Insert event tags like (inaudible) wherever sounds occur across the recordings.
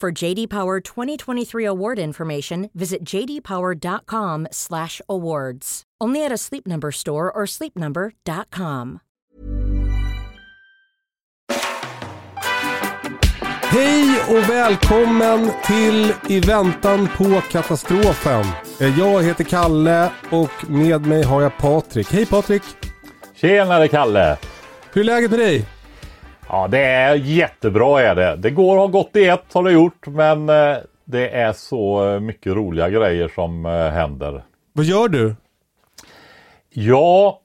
For JD Power 2023 award information, visit jdpower.com/awards. Only at a Sleep Number store or sleepnumber.com. Hej och välkommen till I väntan på katastrofen. Eh, Jag heter Kalle och med mig har jag Patrik. Hej Patrik! Tjenare Kalle! Hur är läget med dig? Ja det är jättebra är det. Det går har gått i ett har det gjort men eh, det är så eh, mycket roliga grejer som eh, händer. Vad gör du? Ja,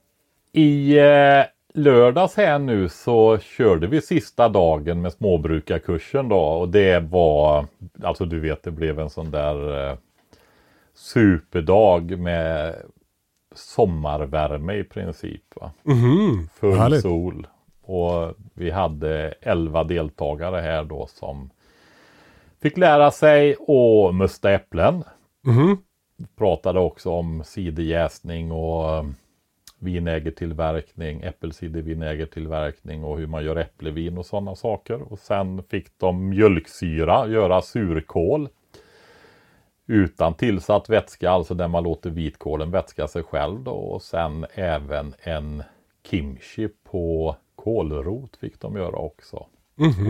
i eh, lördags här nu så körde vi sista dagen med småbrukarkursen då och det var, alltså du vet det blev en sån där eh, superdag med sommarvärme i princip. Va? Mhm, Full härligt. sol. Och vi hade 11 deltagare här då som fick lära sig att musta äpplen. Mhm. Pratade också om ciderjäsning och eh, vinägertillverkning, äppelcidervinägertillverkning och hur man gör äpplevin och sådana saker. Och sen fick de mjölksyra, göra surkål. Utan tillsatt vätska, alltså där man låter vitkålen vätska sig själv då. Och sen även en kimchi på kålrot fick de göra också.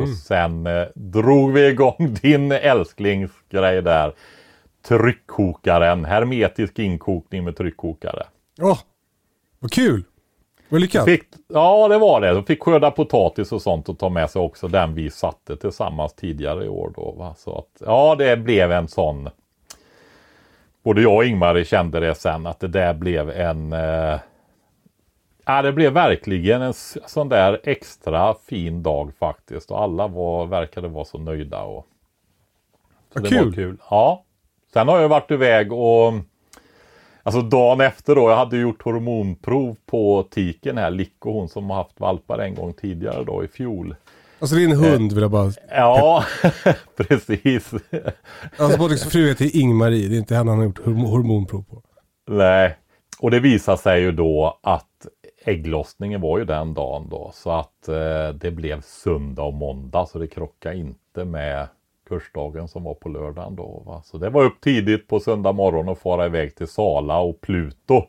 Och sen eh, drog vi igång (laughs) din älsklingsgrej där. Tryckkokaren, hermetisk inkokning med tryckkokare. Åh, vad kul! Vad lyckat. Fick, ja det var det. De fick skörda potatis och sånt och ta med sig också den vi satte tillsammans tidigare i år då. Va? Så att, ja det blev en sån. Både jag och Ingmar kände det sen att det där blev en eh, Ja det blev verkligen en sån där extra fin dag faktiskt. Och alla var, verkade vara så nöjda. Och, så Vad det var kul. kul. Ja. Sen har jag varit iväg och Alltså dagen efter då, jag hade gjort hormonprov på tiken här, Licko, hon som har haft valpar en gång tidigare då i fjol. Alltså din hund vill jag bara... Ja, (laughs) precis. Alltså Patriks fru heter Ingmarie, det är inte henne han har gjort horm- hormonprov på. Nej, och det visade sig ju då att ägglossningen var ju den dagen då. Så att eh, det blev söndag och måndag så det krockade inte med kursdagen som var på lördagen då. Va? Så det var upp tidigt på söndag morgon och fara iväg till Sala och Pluto.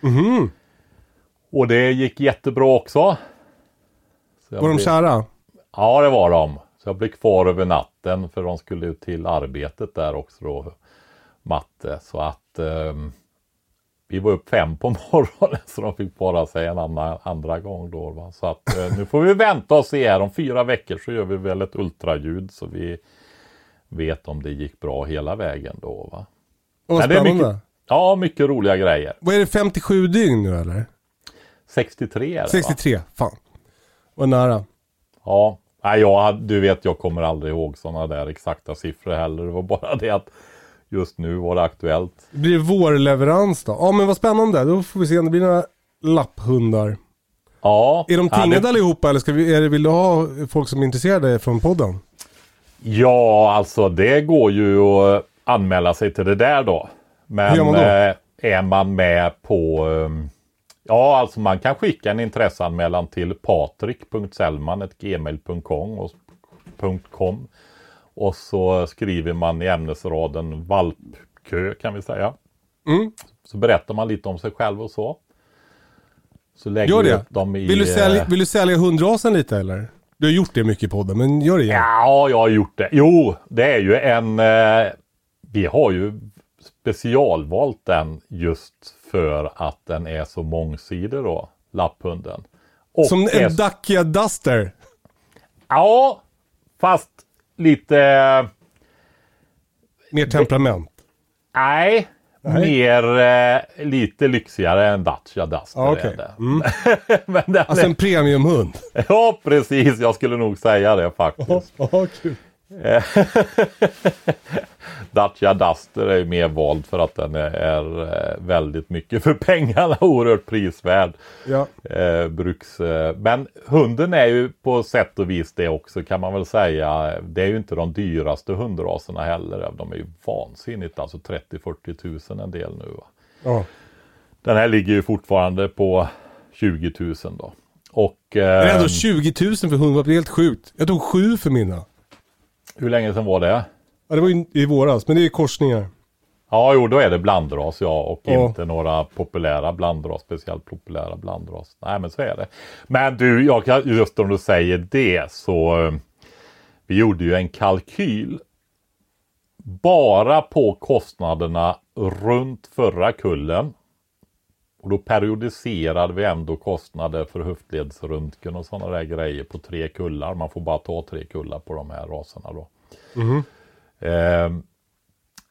Mhm. Och det gick jättebra också. Var de blev- kära? Ja, det var de. Så jag blev kvar över natten för de skulle ut till arbetet där också då, matte. Så att ehm, vi var upp fem på (laughs) morgonen så de fick bara sig en annan, andra gång då. Va? Så att eh, nu får vi vänta och se här. Om fyra veckor så gör vi väl ett ultraljud så vi vet om det gick bra hela vägen då. Va? Det är spännande. mycket, ja, mycket roliga grejer. Vad är det, 57 dygn nu eller? 63 är det va? 63, fan. Vad nära. Ja, Nej, jag, du vet jag kommer aldrig ihåg sådana där exakta siffror heller. Det var bara det att just nu var det aktuellt. Blir det vårleverans då? Ja men vad spännande, då får vi se om det blir några lapphundar. Ja, Är de ja, tingade det- allihopa eller ska vi, är det, vill du ha folk som är intresserade från podden? Ja, alltså det går ju att anmäla sig till det där då. Men Hur gör man då? eh, är man med på... ehm, Ja, alltså man kan skicka en intresseanmälan till patrik.sellman.gmail.com och, så skriver man i ämnesraden valpkö kan vi säga. Mm. Så berättar man lite om sig själv och så. Så lägger Gör det. upp dem i... Vill du, sälja, eh, vill du sälja hundrasen lite eller? Du har gjort det mycket i podden, men gör det igen. Ja, jag har gjort det. Jo, det är ju en... Eh, vi har ju specialvalt den just för att den är så mångsidig då, lapphunden. Och Som är- en Dacia Duster. Ja, fast lite... Mer temperament. Nej, Nej. mer eh, lite lyxigare än Dacia Duster är det. Mm. (laughs) Men den Alltså är, en premiumhund. Ja, precis. Jag skulle nog säga det faktiskt. Ja, kul. (laughs) Dacia Duster är ju mer vald för att den är, är eh, väldigt mycket för pengarna. (laughs) Oerhört prisvärd. Ja. Eh, bruks, eh, men hunden är ju på sätt och vis det också kan man väl säga. Det är ju inte de dyraste hundraserna heller. De är ju vansinnigt, alltså 30-40 tusen en del nu. Va? ja. Den här ligger ju fortfarande på 20 000 då. Och Det är eh, ändå 20 000 för hundvalp. Det är helt sjukt. Jag tog sju för mina. Hur länge sedan var det? Ja, det var i våras, men det är korsningar. Ja, jo, då är det blandras ja och Ja. inte några populära blandras, speciellt populära blandras. Nej, men så är det. Men du, jag just om du säger det så eh, vi gjorde ju en kalkyl bara på kostnaderna runt förra kullen. Och då periodiserade vi ändå kostnader för höftledsröntgen och sådana där grejer på tre kullar. Man får bara ta tre kullar på de här raserna då. Eh,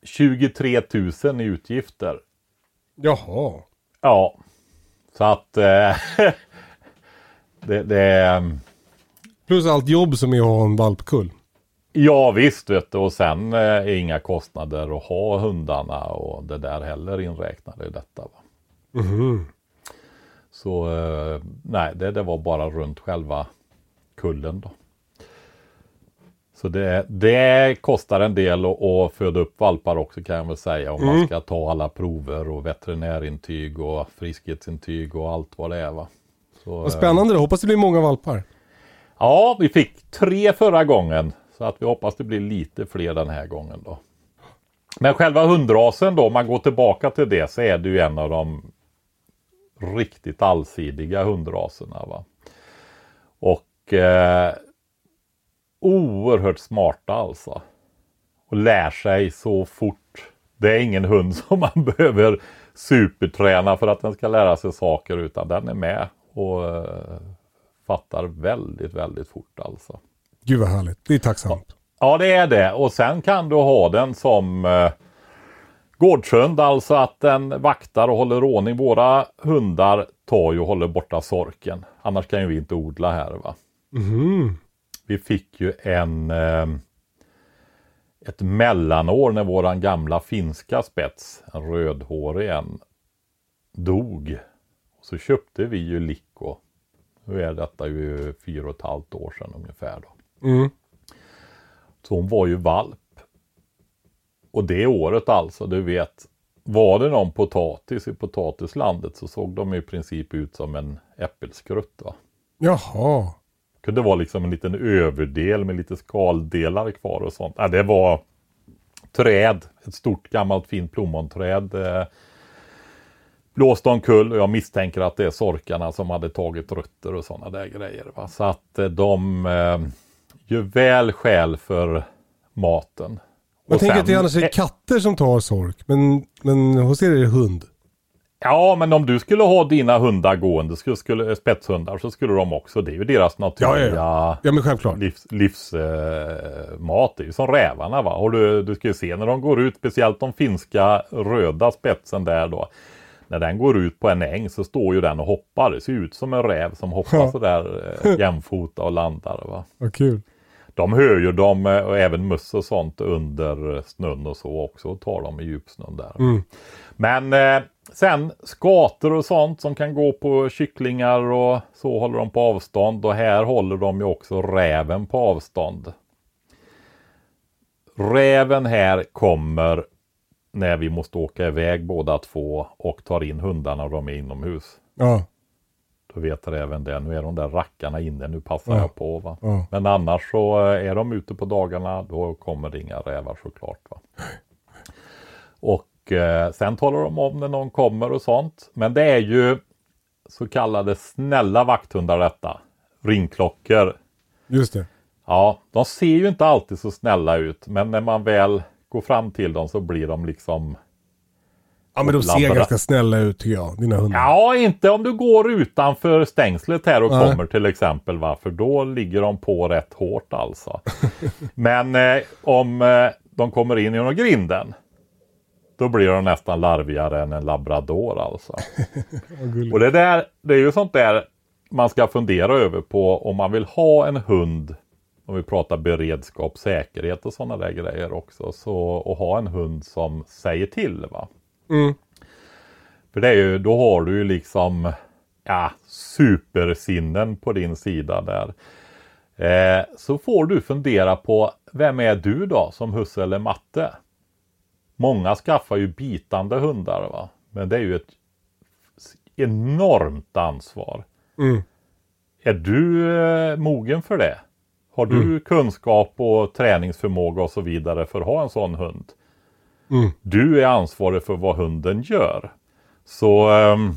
23 000 i utgifter. Jaha. Ja, så att eh, (laughs) det, det Plus allt jobb som är att ha en valpkull. Ja visst vet du och sen eh, är inga kostnader att ha hundarna och det där heller inräknade i detta. Va? Så eh, nej, det, det var bara runt själva kullen då. Så det, det kostar en del att, föda upp valpar också kan jag väl säga. Om man ska ta alla prover och veterinärintyg och friskhetsintyg och allt vad det är. Va? Så, Vad spännande det. Hoppas det blir många valpar. Ja, vi fick tre förra gången. Så att vi hoppas det blir lite fler den här gången då. Men själva hundrasen då, om man går tillbaka till det så är det ju en av de riktigt allsidiga hundraserna. Va? Och eh, oerhört smarta alltså. Och lär sig så fort. Det är ingen hund (laughs) som man behöver superträna för att den ska lära sig saker utan den är med och eh, fattar väldigt, väldigt fort alltså. Gud vad härligt. Det är tacksamt. Ja, det är det. Och sen kan du ha den som eh, gårdshund, alltså att den vaktar och håller ordning. Våra hundar tar ju och håller borta sorken. Annars kan ju vi inte odla här. va. Vi fick ju en eh, ett mellanår när våran gamla finska spets, en rödhårig en, dog. Så köpte vi ju Lico. Nu är detta ju fyra och ett halvt år sedan ungefär då. Mm. Så hon var ju valp. Och det året alltså, du vet. Var det någon potatis i potatislandet så såg de i princip ut som en äppelskrutt. Va? Jaha. kunde vara liksom en liten överdel med lite skaldelar kvar och sånt. Ja, det var träd, ett stort gammalt fint plommonträd. Eh, blåste omkull och jag misstänker att det är sorkarna som hade tagit rötter och sådana där grejer. Va? Så att eh, de eh, gör väl skäl för maten. Jag tänker att det annars är katter som tar sork. Men, men hos er är det hund. Ja, men om du skulle ha dina hundar gående, skulle, skulle, spetshundar, så skulle de också, det är ju deras naturliga Ja, självklart. livs, livsmat. mat. det är ju som rävarna va. Och du, du ska ju se när de går ut, speciellt de finska röda spetsen där då. När den går ut på en äng så står ju den och hoppar. Det ser ut som en räv som hoppar Ja. sådär eh, (laughs) jämfota och landar. Va? Vad kul. De hör ju dem eh, och även möss och sånt under snön och så också och tar dem i djupsnön där. Mm. Men eh, sen skator och sånt som kan gå på kycklingar och så håller de på avstånd och här håller de ju också räven på avstånd. Räven här kommer när vi måste åka iväg båda två och tar in hundarna och de är inomhus. Ja. Då vet räven det. Nu är de där rackarna inne, nu passar Ja. jag på. Va? Ja. Men annars så eh, är de ute på dagarna, då kommer det inga rävar såklart. Va? Och eh, sen talar de om när någon kommer och sånt. Men det är ju så kallade snälla vakthundar detta. Ringklockor. Just det. Ja, de ser ju inte alltid så snälla ut. Men när man väl går fram till dem så blir de liksom... Ja men de ser Labra- ganska snälla ut tycker jag, dina hundar. Ja, inte om du går utanför stängslet här och Nej. kommer till exempel. Va? För då ligger de på rätt hårt alltså. (laughs) Men eh, om eh, de kommer in genom grinden. Då blir de nästan larvigare än en labrador alltså. (laughs) Och det där, det är ju sånt där man ska fundera över på om man vill ha en hund. Om vi pratar beredskap, säkerhet och sådana där grejer också. Så och ha en hund som säger till va. Mm. För det är ju, då har du ju liksom ja, supersinnen på din sida där. Eh, så får du fundera på vem är du då som husse eller matte? Många skaffar ju bitande hundar va. Men det är ju ett enormt ansvar. Mm. Är du eh, mogen för det? Har du kunskap och träningsförmåga och så vidare för att ha en sån hund? Mm. Du är ansvarig för vad hunden gör. Så ehm,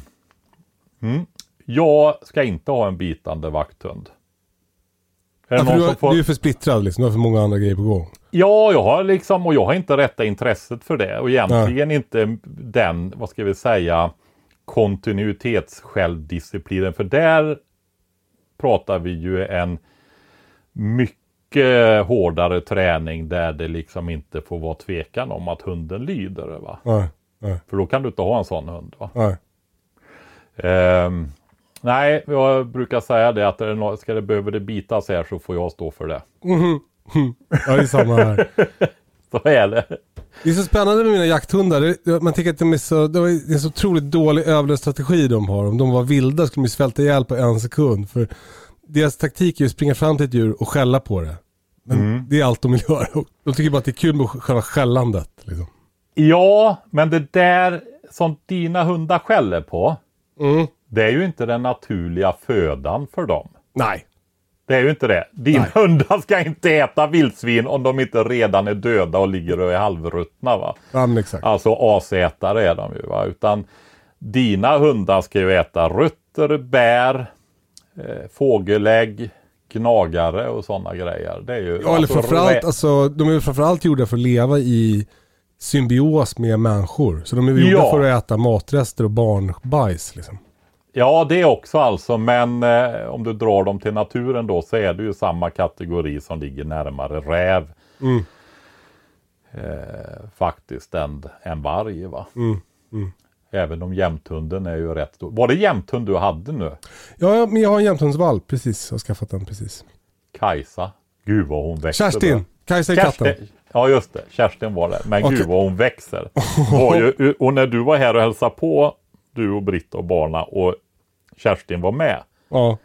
mm, jag ska inte ha en bitande vakthund. Är Ja, du, som får... du är för splittrad liksom, du har för många andra grejer på gång. Ja, jag har liksom och jag har inte rätta intresset för det och egentligen inte den, vad ska vi säga, kontinuitetssjälvdisciplinen. För där pratar vi ju en mycket hårdare träning där det liksom inte får vara tvekan om att hunden lyder. Va? Nej, nej, För då kan du inte ha en sån hund. Va? nej. Ehm, nej, jag brukar säga det att är det nå- ska det, behöver det bitas här så får jag stå för det. Ja, det är samma här. (laughs) Så är det. Det är så spännande med mina jakthundar. Man tänker att de är så, de är, det är så otroligt dålig övningsstrategi de har. Om de var vilda skulle de svälta ihjäl på en sekund. För deras taktik är att springa fram till ett djur och skälla på det. Men det är allt de vill göra. De tycker bara att det är kul med själva skällandet. Liksom. Ja, men det där som dina hundar skäller på, Mm. det är ju inte den naturliga födan för dem. Nej. Det är ju inte det. Dina Nej. hundar ska inte äta vildsvin om de inte redan är döda och ligger och är halvruttna. Va? Ja men exakt. Alltså asätare är de ju. Va? Utan dina hundar ska ju äta rötter, bär, eh, fågelägg, gnagare och sådana grejer. Det är ju, Ja eller alltså, framförallt, alltså, de är framförallt gjorda för att leva i symbios med människor. Så de är gjorda Ja. för att äta matrester och barnbajs. Liksom. Ja, det också alltså. Men eh, om du drar dem till naturen då så är det ju samma kategori som ligger närmare räv. Mm. Eh, faktiskt än, än varg va. Mm. Mm. Även om jämthunden är ju rätt stor. Var det jämthund du hade nu? Ja, men jag har en jämthundsvalp precis. Jag har skaffat den precis. Kajsa? Gud vad hon växer. Kerstin, bra. Kajsa är katten. Kerstin. Ja just det, Kerstin var det. Men Okej. gud vad hon växer. Ju, (laughs) och när du var här och hälsade på, du och Britt och barna och Kerstin var med. Ja,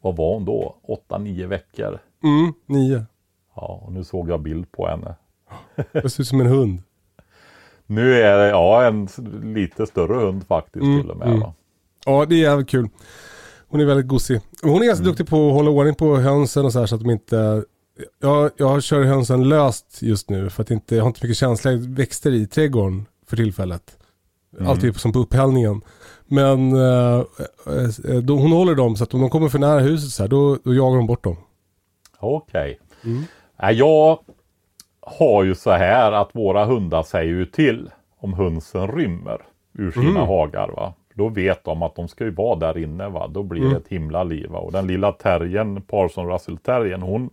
Vad var hon då? 8-9 veckor. mm, nio. Ja, och nu såg jag bild på henne. Det ser ut som en hund. Nu är det ja, en lite större hund faktiskt Mm, till och med. mm. Ja, det är jävligt kul. Hon är väldigt gosig. Hon är ganska duktig på att hålla ordning på hönsen och så här så att de inte... Jag, jag kör hönsen löst just nu för att inte, jag har inte mycket känsliga växter i trädgården för tillfället. Alltid som på upphällningen. Men eh, eh, då, hon håller dem så att om de kommer för nära huset så här, då, då jagar de bort dem. Okej. Mm. Nej, Jag har ju så här att våra hundar säger ju till om hönsen rymmer ur sina Mm. hagar. Va? Då vet de att de ska ju vara där inne. Va? Då blir Mm. det ett himla liv. Va? Och den lilla terriern, Parson Russell terriern, hon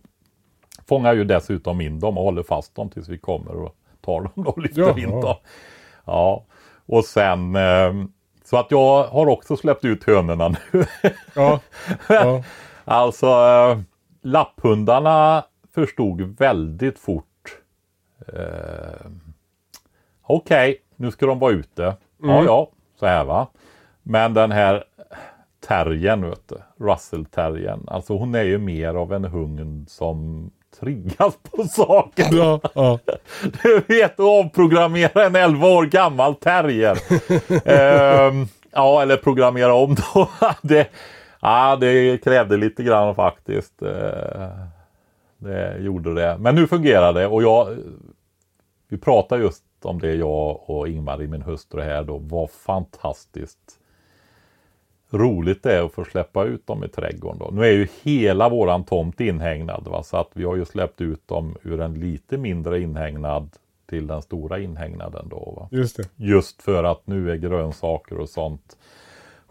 fångar ju dessutom in dem och håller fast dem tills vi kommer och tar dem och lyfter Jaha. in dem. Ja, och sen eh, så att jag har också släppt ut hönorna nu. (laughs) Ja. ja. Alltså eh, lapphundarna förstod väldigt fort. Eh, Okej, nu ska de vara ute. Ja, ja, så här va. Men den här terriern, vet du, Russell terriern. Alltså hon är ju mer av en hund som triggas på saker. ja, ja. (laughs) Du vet att avprogrammera en 11 år gammal terrier. (laughs) Ehm, ja, eller programmera om då. (laughs) det, ja, det krävde lite grann faktiskt. Eh, det gjorde det. Men nu fungerar det och jag Vi pratar just om det jag och Ingmar, min hustru här då, var fantastiskt roligt det är att få släppa ut dem i trädgården. Då. Nu är ju hela våran tomt inhägnad va? så att vi har ju släppt ut dem ur en lite mindre inhägnad till den stora inhägnaden då. Va? Just det. Just för att nu är grönsaker och sånt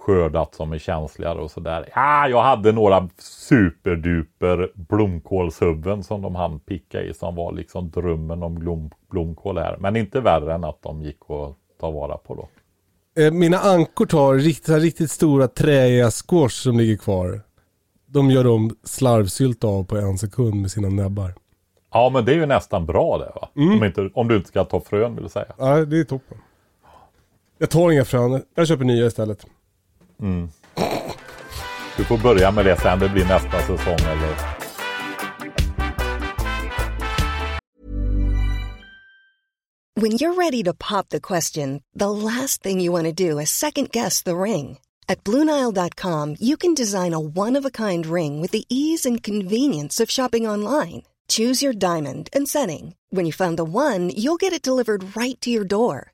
skördat som är känsligare och sådär. Ja, jag hade några superduper blomkålshuvuden som de hann picka i som var liksom drömmen om blom, blomkål här. Men inte värre än att de gick att ta vara på då. Eh, Mina ankor tar riktigt, riktigt stora träiga squash som ligger kvar. De gör de slarvsylt av på en sekund med sina näbbar. Ja, men det är ju nästan bra det va? Om, inte, om du inte ska ta frön vill säga. Ja, det är toppen. Jag tar inga frön, jag köper nya istället. Mm. Du får börja med det sen, det blir nästa säsong eller When you're ready to pop the question, the last thing you want to do is second guess the ring. At Bluenile.com, you can design a one of a kind ring with the ease and convenience of shopping online. Choose your diamond and setting. When you find the one, you'll get it delivered right to your door.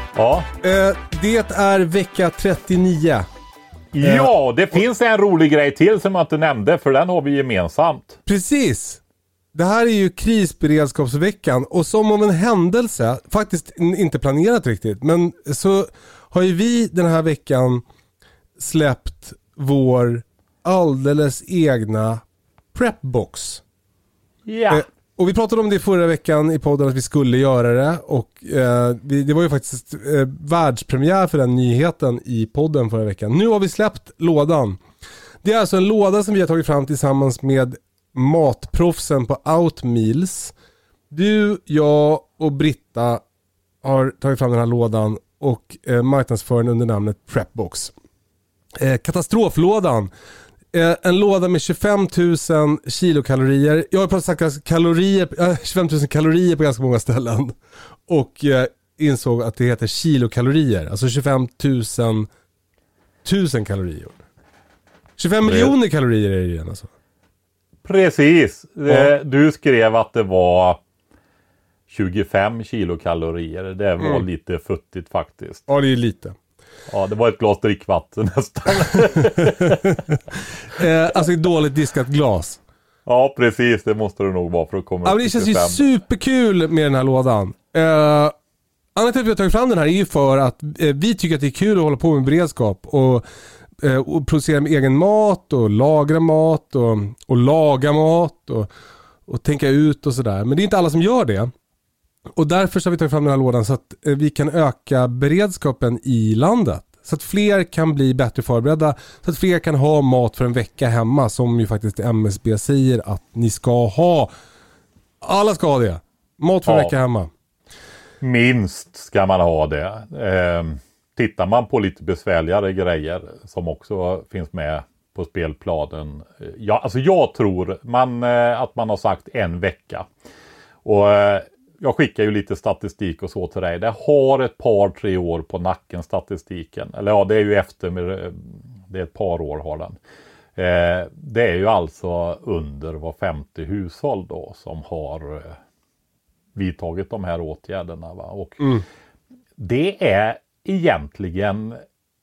Ja, eh, det är vecka 39. ja det finns en rolig grej till som jag inte nämnde för den har vi gemensamt. Precis. Det här är ju krisberedskapsveckan och som om en händelse, faktiskt n- inte planerat riktigt, men så har ju vi den här veckan släppt vår alldeles egna prepbox. Ja. Eh, och vi pratade om det förra veckan i podden att vi skulle göra det och eh, det, det var ju faktiskt eh, världspremiär för den nyheten i podden förra veckan. Nu har vi släppt lådan. Det är alltså en låda som vi har tagit fram tillsammans med matproffsen på Outmeals. Du, jag och Britta har tagit fram den här lådan och eh, marknadsför den under namnet Prepbox. Eh, katastroflådan. Eh, en låda med 25 000 kilokalorier. Jag har pratat kalorier, eh, 25 000 kalorier på ganska många ställen. Och eh, insåg att det heter kilokalorier. Alltså 25 000 tusen kalorier. 25 Det- miljoner kalorier är det igen alltså. Precis. Ja. Eh, Du skrev att det var 25 kilokalorier. Det var Mm. lite futtigt faktiskt. Ja det är lite. Ja, det var ett glas drickvatten nästan. (laughs) Eh, alltså ett dåligt diskat glas. ja, precis. Det måste det nog vara för att komma Ja, men det känns ju 25. superkul med den här lådan. Uh, anledningen till att vi har tagit fram den här är ju för att eh, vi tycker att det är kul att hålla på med beredskap och, eh, och producera med egen mat och lagra mat och, och laga mat och, och tänka ut och sådär. Men det är inte alla som gör det. Och därför så har vi tagit fram den här lådan så att eh, vi kan öka beredskapen i landet. Så att fler kan bli bättre förberedda. Så att fler kan ha mat för en vecka hemma som ju faktiskt MSB säger att ni ska ha. Alla ska ha det. Mat för en Ja. vecka hemma. Minst ska man ha det. Eh, tittar man på lite besvärligare grejer som också finns med på spelplanen. eh, Ja, alltså jag tror man, eh, att man har sagt en vecka. Och eh, jag skickar ju lite statistik och så till dig. Det har ett par, tre år på nacken statistiken. Eller ja, det är ju efter, med, det är ett par år har den. Eh, det är ju alltså under var femte hushåll då som har eh, vidtagit de här åtgärderna. Va? Och Det är egentligen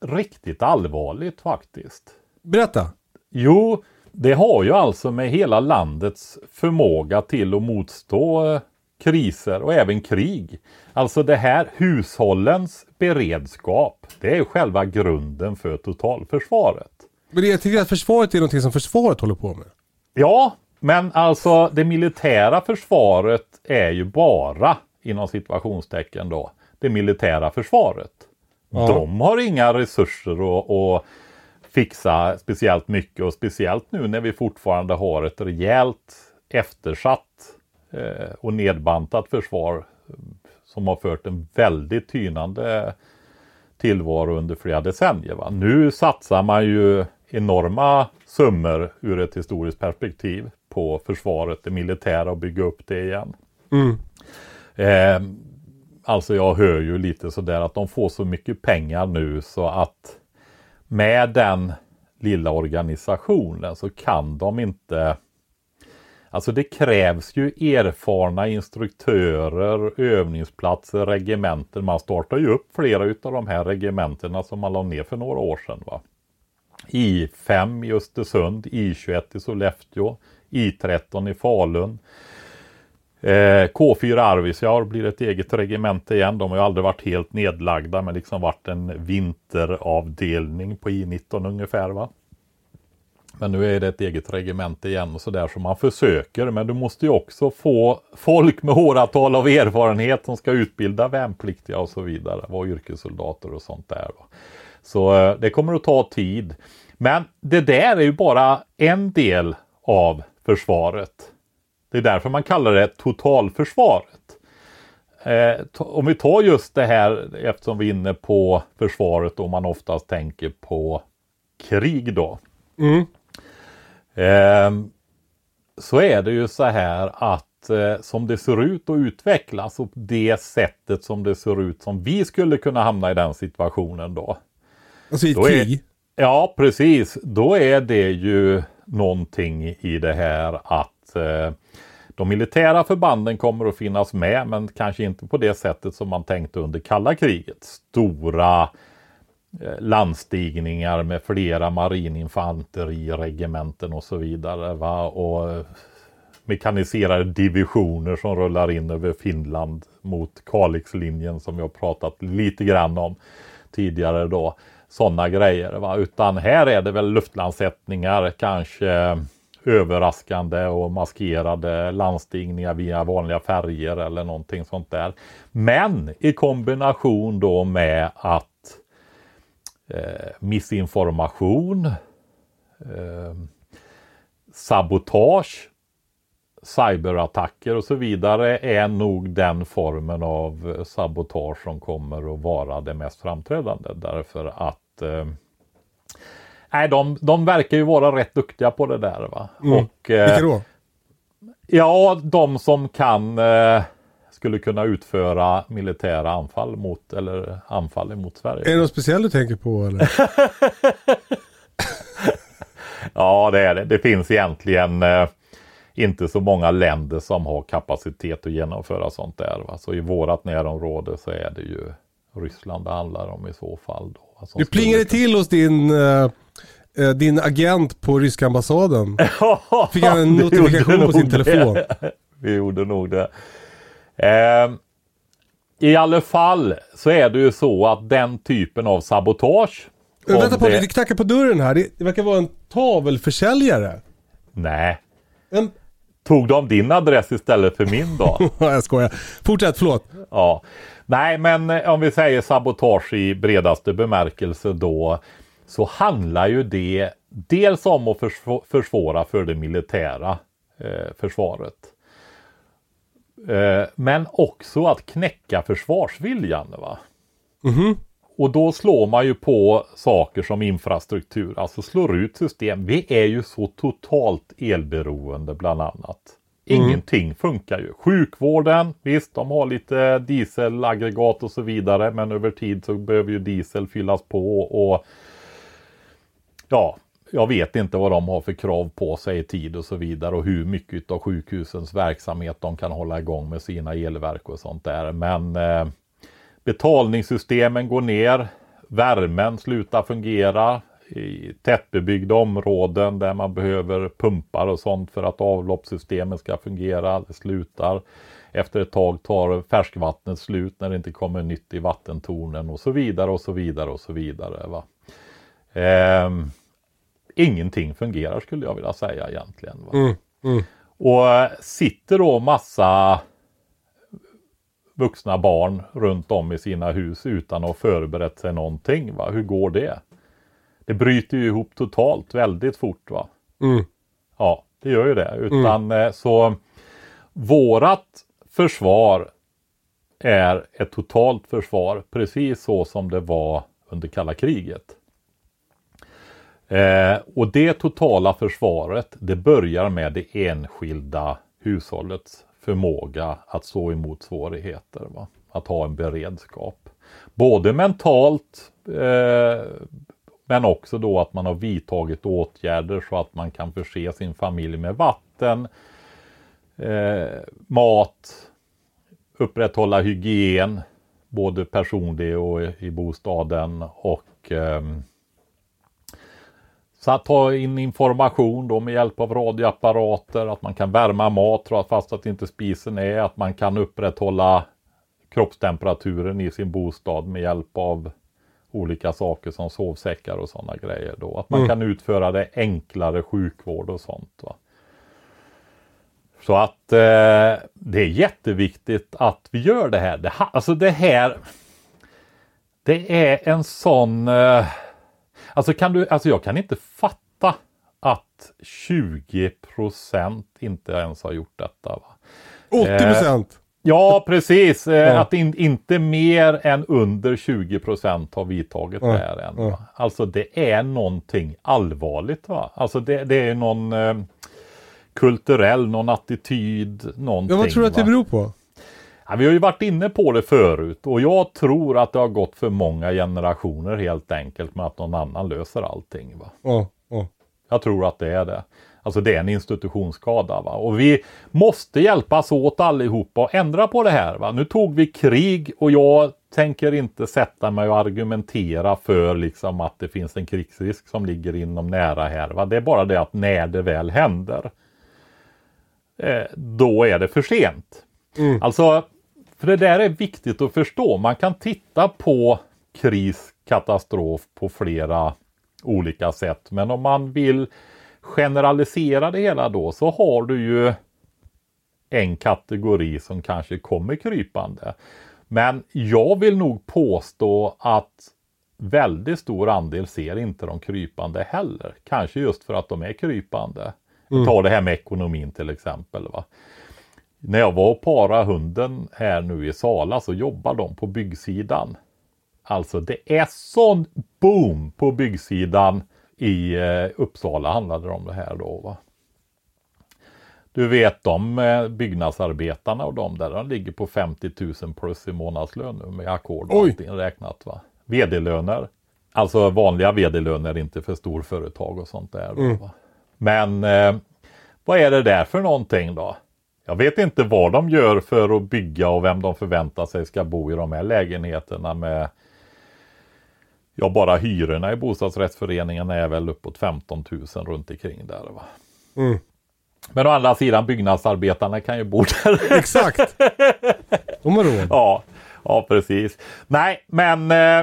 riktigt allvarligt faktiskt. Berätta. Jo, det har ju alltså med hela landets förmåga till att motstå eh, kriser och även krig. Alltså det här hushållens beredskap, det är själva grunden för totalförsvaret. Men jag tycker att försvaret är någonting som försvaret håller på med. Ja, men alltså det militära försvaret är ju bara inom situationstecken då det militära försvaret. Ja. De har inga resurser att, att fixa speciellt mycket och speciellt nu när vi fortfarande har ett rejält eftersatt och nedbantat försvar eh, som har fört en väldigt tynande tillvaro under flera decennier. Va? Nu satsar man ju enorma summor ur ett historiskt perspektiv på försvaret, det militära och bygga upp det igen. Mm. Eh, alltså jag hör ju lite sådär att de får så mycket pengar nu så att med den lilla organisationen så kan de inte Alltså det krävs ju erfarna instruktörer, övningsplatser, regementen. Man startar ju upp flera utav de här regementena som man la ner för några år sedan. Va? I5 i Östersund, I21 i Sollefteå, I13 i Falun. Eh, K4 Arvidsjaur blir ett eget regemente igen. De har ju aldrig varit helt nedlagda men liksom varit en vinteravdelning på I19 ungefär. va. Men nu är det ett eget regemente igen och sådär som man försöker. Men du måste ju också få folk med åratal av erfarenhet som ska utbilda värnpliktiga och så vidare. Vara yrkessoldater och sånt där. Så eh, det kommer att ta tid. Men det där är ju bara en del av försvaret. Det är därför man kallar det totalförsvaret. Eh, om vi tar just det här eftersom vi är inne på försvaret och man oftast tänker på krig då. Mm. Eh, så är det ju så här att eh, som det ser ut att utvecklas och det sättet som det ser ut som vi skulle kunna hamna i den situationen då. Alltså i ett är-. Ja, precis. Då är det ju någonting i det här att eh, de militära förbanden kommer att finnas med, men kanske inte på det sättet som man tänkte under kalla kriget. Stora Eh, landstigningar med flera marininfanteriregementen och så vidare. Va? Och eh, mekaniserade divisioner som rullar in över Finland mot Kalixlinjen som jag pratat lite grann om tidigare då. Sådana grejer. Va? Utan här är det väl luftlandsättningar, kanske eh, överraskande och maskerade landstigningar via vanliga färger eller någonting sånt där. Men i kombination då med att eh, missinformation, eh, sabotage, cyberattacker och så vidare är nog den formen av sabotage som kommer att vara det mest framträdande. Därför att eh, nej, de, de verkar ju vara rätt duktiga på det där. Va? Mm. Och, eh, Vilka då? Ja, de som kan eh, skulle kunna utföra militära anfall mot eller anfall mot Sverige. Är det något speciellt du tänker på eller? (laughs) Ja, det är det. Det finns egentligen eh, inte så många länder som har kapacitet att genomföra sånt där. Va? Så i vårat närområde så är det ju Ryssland det handlar om i så fall. Då, Du skulle plingade kunna- till hos din, eh, eh, din agent på ryska ambassaden. (laughs) Fick han en notifikation på sin telefon? det. (laughs) Vi gjorde nog det. Eh, I alla fall så är det ju så att den typen av sabotage. Äh, vänta på det- det... knackar på dörren här. Det, det verkar vara en tavelförsäljare. Nej. En... Tog de din adress istället för min då? (laughs) jag skojar. Fortsätt, förlåt. Ja. Nej, men eh, om vi säger sabotage i bredaste bemärkelse då så handlar ju det dels om att försv- försvåra för det militära eh, försvaret. Eh, men också att knäcka försvarsviljan. Va? Och då slår man ju på saker som infrastruktur, alltså slår ut system. Vi är ju så totalt elberoende bland annat. Ingenting funkar ju. Sjukvården, visst de har lite dieselaggregat och så vidare. Men över tid så behöver ju diesel fyllas på och ja, jag vet inte vad de har för krav på sig i tid och så vidare och hur mycket av sjukhusens verksamhet de kan hålla igång med sina elverk och sånt där. Men eh, betalningssystemen går ner. Värmen slutar fungera i tättbebyggda områden där man behöver pumpar och sånt för att avloppssystemen ska fungera. Det slutar. Efter ett tag tar färskvattnet slut när det inte kommer nytt i vattentornen och så vidare och så vidare och så vidare. Va? Eh, ingenting fungerar skulle jag vilja säga egentligen. Mm, mm. Och sitter då massa vuxna barn runt om i sina hus utan att ha förberett sig någonting. Va? Hur går det? Det bryter ju ihop totalt väldigt fort. va? Mm. Ja, det gör ju det. Utan eh, så vårat försvar är ett totalt försvar precis så som det var under kalla kriget. Eh, och det totala försvaret det börjar med det enskilda hushållets förmåga att stå emot svårigheter. Va? Att ha en beredskap. Både mentalt eh, men också då att man har vidtagit åtgärder så att man kan förse sin familj med vatten, eh, mat, upprätthålla hygien, både personlig och i bostaden och eh, så att ta in information då med hjälp av radioapparater, att man kan värma mat fast att inte spisen är, att man kan upprätthålla kroppstemperaturen i sin bostad med hjälp av olika saker som sovsäckar och sådana grejer då. Att man Mm. kan utföra det enklare sjukvård och sånt. Va? Så att eh, det är jätteviktigt att vi gör det här. Det, alltså det här Det är en sån eh, Alltså kan du, alltså jag kan inte fatta att 20% inte ens har gjort detta. Va? 80 procent. Ja, precis. Eh, Ja. Att in, inte mer än under 20 har vidtagit Ja, det här än. ja. Alltså det är någonting allvarligt. Va? Alltså det, det är någon eh, kulturell, någon attityd, någonting. Ja, vad tror du att det beror på? Ja, vi har ju varit inne på det förut och jag tror att det har gått för många generationer helt enkelt med att någon annan löser allting. Va? Ja, ja. Jag tror att det är det. Alltså det är en institutionsskada. Va? Och vi måste hjälpas åt allihopa och ändra på det här. Va? Nu tog vi krig och jag tänker inte sätta mig och argumentera för liksom att det finns en krigsrisk som ligger inom nära här. Va? Det är bara det att när det väl händer, eh, då är det för sent. Alltså, för det där är viktigt att förstå. Man kan titta på kris, katastrof på flera olika sätt. Men om man vill generalisera det hela då så har du ju en kategori som kanske kommer krypande. Men jag vill nog påstå att väldigt stor andel ser inte de krypande heller. Kanske just för att de är krypande. Ta det här med ekonomin till exempel. Va? När jag var och para hunden här nu i Sala så jobbar de på byggsidan. Alltså det är sån boom på byggsidan i eh, Uppsala handlade det om det här då. Va? Du vet de eh, byggnadsarbetarna och de där, de ligger på 50 000 plus i månadslön nu med ackord och Oj. allting räknat. Va? VD-löner. Alltså vanliga VD-löner, inte för storföretag och sånt där. Då, va? Men eh, vad är det där för någonting då? Jag vet inte vad de gör för att bygga och vem de förväntar sig ska bo i de här lägenheterna med Ja, bara hyrorna i bostadsrättsföreningen är väl uppåt 15 000 runt omkring där. Va? Mm. Men å andra sidan byggnadsarbetarna kan ju bo där. (laughs) Exakt. De har råd. ja, ja, precis. Nej, men eh,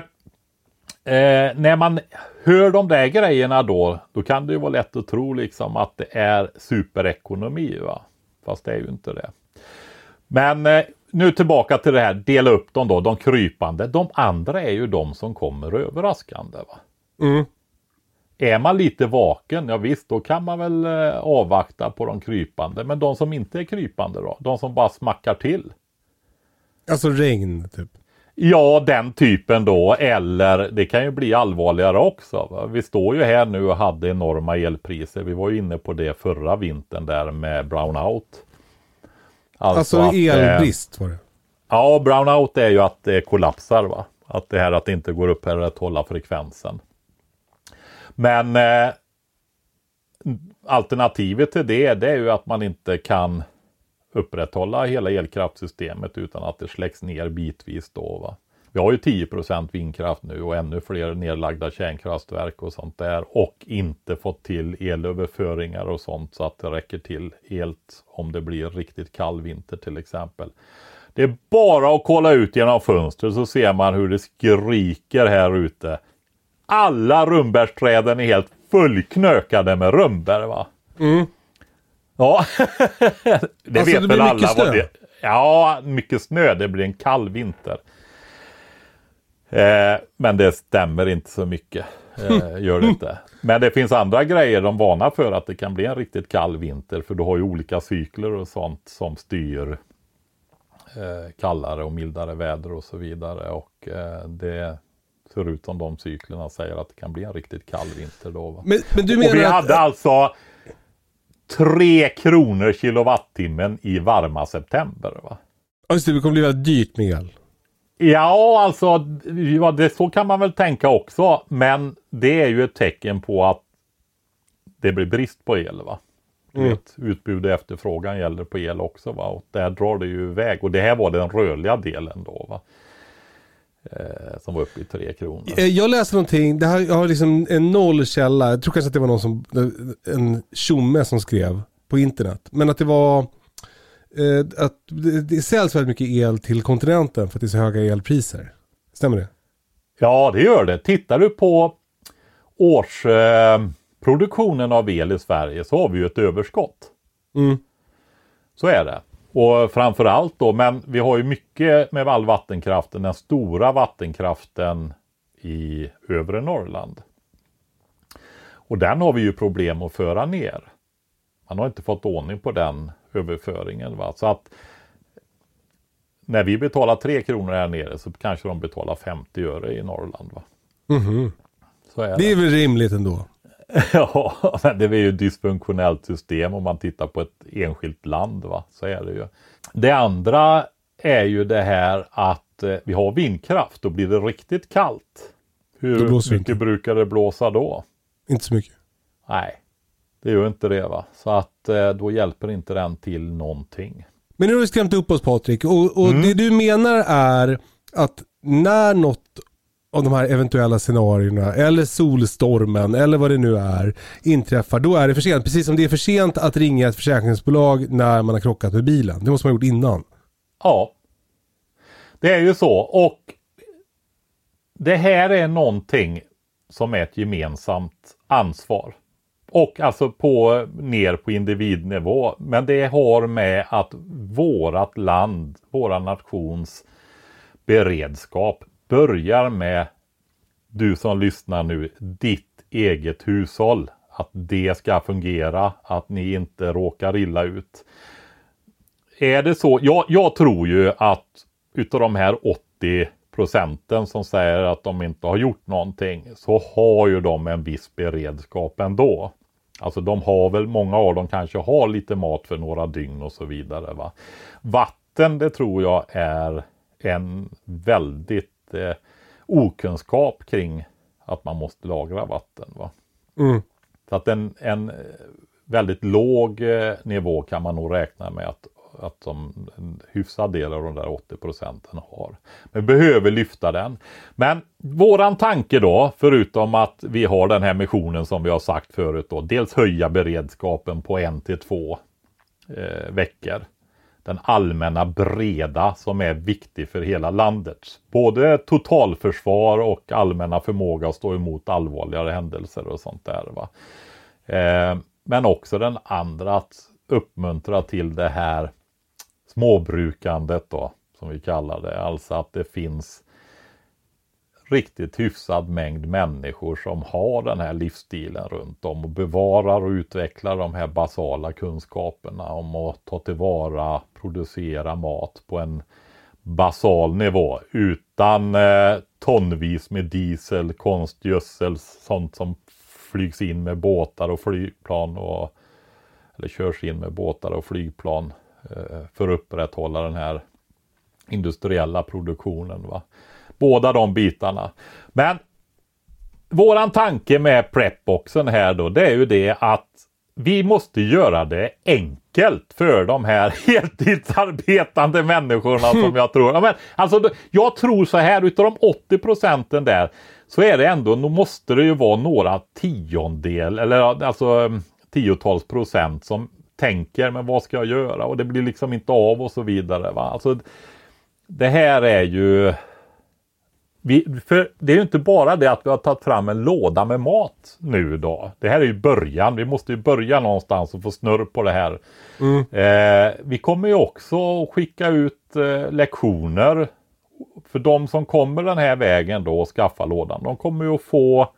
eh, när man hör de där grejerna då, då kan det ju vara lätt att tro liksom att det är superekonomi. Va? Fast det är ju inte det. Men eh, nu tillbaka till det här, dela upp dem då, de krypande. De andra är ju de som kommer överraskande. Va? Mm. Är man lite vaken, ja visst, då kan man väl eh, avvakta på de krypande. Men de som inte är krypande då? De som bara smackar till? Alltså regn typ. Ja, den typen då. Eller det kan ju bli allvarligare också. Va? Vi står ju här nu och hade enorma elpriser. Vi var ju inne på det förra vintern där med brownout. Alltså, att, eh, elbrist var det. Ja, brownout är ju att det kollapsar. va? Att det här att det inte går upp här att hålla frekvensen. Men eh, alternativet till det, det är ju att man inte kan upprätthålla hela elkraftsystemet utan att det släcks ner bitvis då. Va? Vi har ju 10% vindkraft nu och ännu fler nedlagda kärnkraftverk och sånt där och inte fått till elöverföringar och sånt så att det räcker till helt om det blir riktigt kall vinter till exempel. Det är bara att kolla ut genom fönstret så ser man hur det skriker här ute. Alla rönnbärsträden är helt fullknökade med rönnbär va. Mm. Ja, (laughs) det Alltså, vet det väl alla mycket vad snö. det Ja, mycket snö. Det blir en kall vinter. Eh, men det stämmer inte så mycket. Eh, gör det inte. (laughs) Men det finns andra grejer de varnar för att det kan bli en riktigt kall vinter. För du har ju olika cykler och sånt som styr eh, kallare och mildare väder och så vidare. Och eh, det ser ut som de cyklerna säger att det kan bli en riktigt kall vinter då. Men, men du och vi menar att... hade alltså 3 kronor kilowattimmen i varma september. Va? Just det, kommer bli väldigt dyrt med el. Ja, alltså ja, det, så kan man väl tänka också. Men det är ju ett tecken på att det blir brist på el. va. Mm. vet, utbud och efterfrågan gäller på el också. Va? Och där drar det ju iväg. Och det här var den rörliga delen då. Va? Eh, som var uppe i 3 kronor. Eh, Jag läste någonting, det här, jag har liksom en noll källa, jag tror kanske att det var någon som, en tjomme som skrev på internet. Men att det var, eh, att det, det säljs väldigt mycket el till kontinenten för att det är så höga elpriser. Stämmer det? Ja, det gör det. Tittar du på årsproduktionen eh, av el i Sverige så har vi ju ett överskott. Mm. Så är det. Och framförallt då, men vi har ju mycket med all vattenkraften, den stora vattenkraften i övre Norrland. Och den har vi ju problem att föra ner. Man har inte fått ordning på den överföringen. Va? Så att när vi betalar 3 kronor här nere så kanske de betalar 50 öre i Norrland. Va? Så är Det är väl rimligt ändå? (laughs) Ja, men det är ju ett dysfunktionellt system om man tittar på ett enskilt land. Va? Så är det ju. Det andra är ju det här att eh, vi har vindkraft. Då blir det riktigt kallt. Hur mycket inte. brukar det blåsa då? Inte så mycket. Nej, det gör inte det. va. Så att eh, då hjälper inte den till någonting. Men nu har vi skrämt upp oss Patrik och, och Mm. det du menar är att när något av de här eventuella scenarierna eller solstormen eller vad det nu är inträffar, då är det för sent. Precis som det är för sent att ringa ett försäkringsbolag när man har krockat med bilen. Det måste man ha gjort innan. Ja, det är ju så. Och det här är någonting som är ett gemensamt ansvar. Och alltså på, ner på individnivå. Men det har med att vårat land, våra nations beredskap börjar med du som lyssnar nu, ditt eget hushåll. Att det ska fungera, att ni inte råkar illa ut. Är det så? Jag, jag tror ju att utav de här 80 procenten som säger att de inte har gjort någonting så har ju de en viss beredskap ändå. Alltså de har väl, många av dem kanske har lite mat för några dygn och så vidare. Va? Vatten det tror jag är en väldigt eh, okunskap kring att man måste lagra vatten. Va? Mm. Så att en, en väldigt låg eh, nivå kan man nog räkna med att, att de, en hyfsad del av de där 80 procenten har. Men behöver lyfta den. Men våran tanke då, förutom att vi har den här missionen som vi har sagt förut då, dels höja beredskapen på en till två eh, veckor. Den allmänna breda som är viktig för hela landet. Både totalförsvar och allmänna förmåga att stå emot allvarligare händelser och sånt där. Va? Eh, men också den andra att uppmuntra till det här småbrukandet då, som vi kallar det. Alltså att det finns riktigt hyfsad mängd människor som har den här livsstilen runt om och bevarar och utvecklar de här basala kunskaperna om att ta tillvara, producera mat på en basal nivå utan eh, tonvis med diesel, konstgödsel, sånt som flygs in med båtar och flygplan och eller körs in med båtar och flygplan eh, för att upprätthålla den här industriella produktionen. Va? Båda de bitarna. Men våran tanke med prepboxen här då, det är ju det att vi måste göra det enkelt för de här (laughs) heltidsarbetande människorna som jag tror. Ja, men, alltså, jag tror så här, utav de 80 procenten där så är det ändå, då måste det ju vara några tiondel eller alltså tiotals procent som tänker, men vad ska jag göra? Och det blir liksom inte av och så vidare. Va? Alltså, det här är ju vi, för det är ju inte bara det att vi har tagit fram en låda med mat nu då. Det här är ju början. Vi måste ju börja någonstans och få snurr på det här. Mm. Eh, vi kommer ju också skicka ut eh, lektioner. För de som kommer den här vägen då och skaffar lådan. De kommer ju att få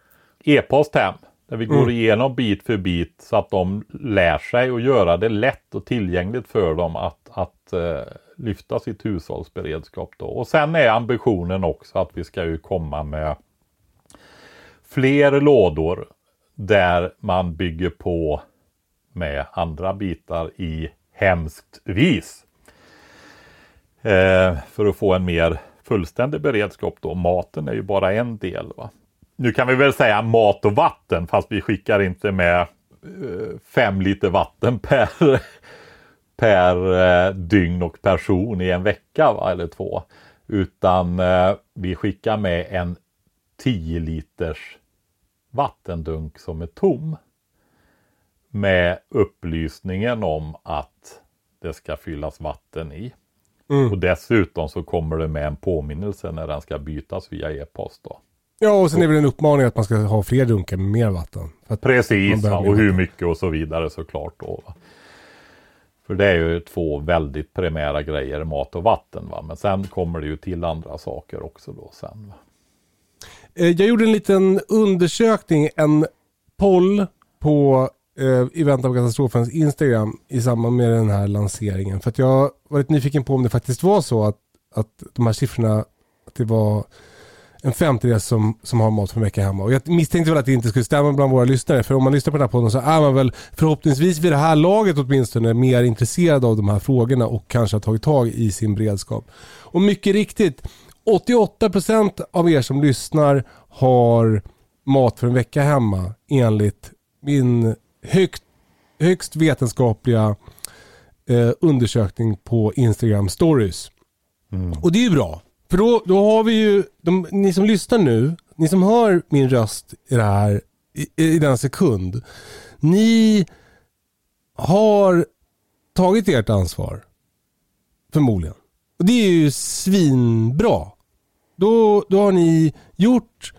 e-post hem. Där vi mm. går igenom bit för bit så att de lär sig att göra det lätt och tillgängligt för dem att, att eh, lyfta sitt hushållsberedskap då. Och sen är ambitionen också att vi ska ju komma med fler lådor där man bygger på med andra bitar i hemskt vis. Eh, för att få en mer fullständig beredskap då. Maten är ju bara en del. Va? Nu kan vi väl säga mat och vatten fast vi skickar inte med eh, fem liter vatten (laughs) per per eh, dygn och person i en vecka va, eller två. Utan eh, vi skickar med en 10 liters vattendunk som är tom. Med upplysningen om att det ska fyllas vatten i. Mm. Och dessutom så kommer det med en påminnelse när den ska bytas via e-post. Då. Ja, och sen är det väl en uppmaning att man ska ha fler dunkar med mer vatten. Precis, och hur mycket och så vidare såklart. Då, va? För det är ju två väldigt primära grejer, mat och vatten. Va? Men sen kommer det ju till andra saker också då sen. Va? Eh, jag gjorde en liten undersökning, en poll på eh, Event av katastrofens Instagram i samband med den här lanseringen. För att jag var lite nyfiken på om det faktiskt var så att, att de här siffrorna, att det var en femtedel som, som har mat för en vecka hemma. Och jag misstänkte väl att det inte skulle stämma bland våra lyssnare. För om man lyssnar på den här podden så är man väl förhoppningsvis vid det här laget åtminstone mer intresserad av de här frågorna och kanske har tagit tag i sin beredskap. Och mycket riktigt, 88% av er som lyssnar har mat för en vecka hemma enligt min högt, högst vetenskapliga eh, undersökning på Instagram stories. Mm. Och det är ju bra. För då, då har vi ju, de, ni som lyssnar nu, ni som hör min röst i det här, i, i denna sekund. Ni har tagit ert ansvar. Förmodligen. Och det är ju svinbra. Då, då har ni gjort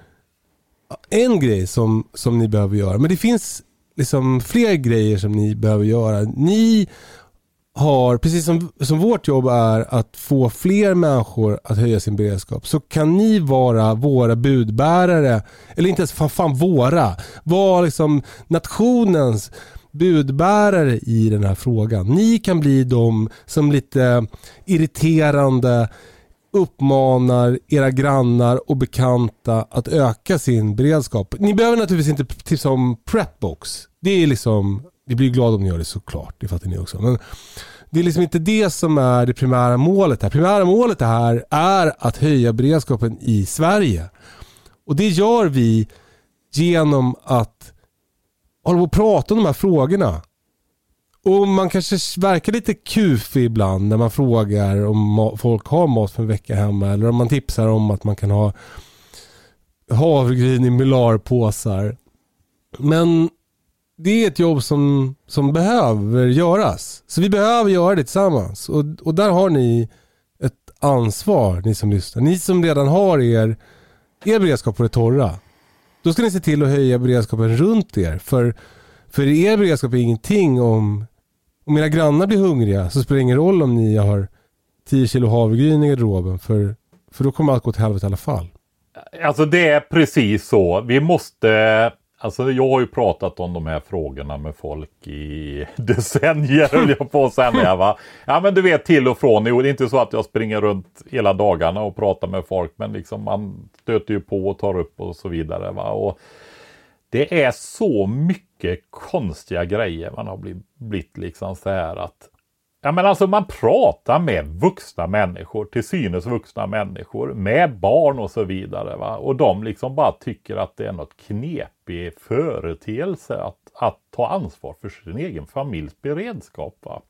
en grej som, som ni behöver göra. Men det finns liksom fler grejer som ni behöver göra. Ni har, precis som, som vårt jobb är att få fler människor att höja sin beredskap, så kan ni vara våra budbärare, eller inte ens fan, fan våra, vara liksom nationens budbärare i den här frågan. Ni kan bli de som lite irriterande uppmanar era grannar och bekanta att öka sin beredskap. Ni behöver naturligtvis inte tipsa om Prepbox. Det är liksom, vi blir glada om ni gör det såklart, det fattar ni också. Men det är liksom inte det som är det primära målet här. Primära målet här är att höja beredskapen i Sverige. Och det gör vi genom att hålla på och prata om de här frågorna. Och man kanske verkar lite kufig ibland när man frågar om folk har mat för en vecka hemma eller om man tipsar om att man kan ha havregryn i mylarpåsar. Men det är ett jobb som, som behöver göras. Så vi behöver göra det tillsammans. Och, och där har ni ett ansvar, ni som lyssnar. Ni som redan har er, er beredskap på det torra. Då ska ni se till att höja beredskapen runt er. För, för er beredskap är ingenting om, om era grannar blir hungriga så spelar det ingen roll om ni har 10 kilo havregryn i garderoben. För, för då kommer allt gå till helvete i alla fall. Alltså det är precis så. Vi måste Alltså jag har ju pratat om de här frågorna med folk i (laughs) decennier höll jag på att säga. Va? Ja men du vet till och från. Jo, det är inte så att jag springer runt hela dagarna och pratar med folk. Men liksom man stöter ju på och tar upp och så vidare. Va? Och det är så mycket konstiga grejer man har blivit, blivit liksom så här att Ja men alltså man pratar med vuxna människor, till synes vuxna människor, med barn och så vidare. Va? Och de liksom bara tycker att det är något knepig företeelse att, att ta ansvar för sin egen familjs beredskap. Va?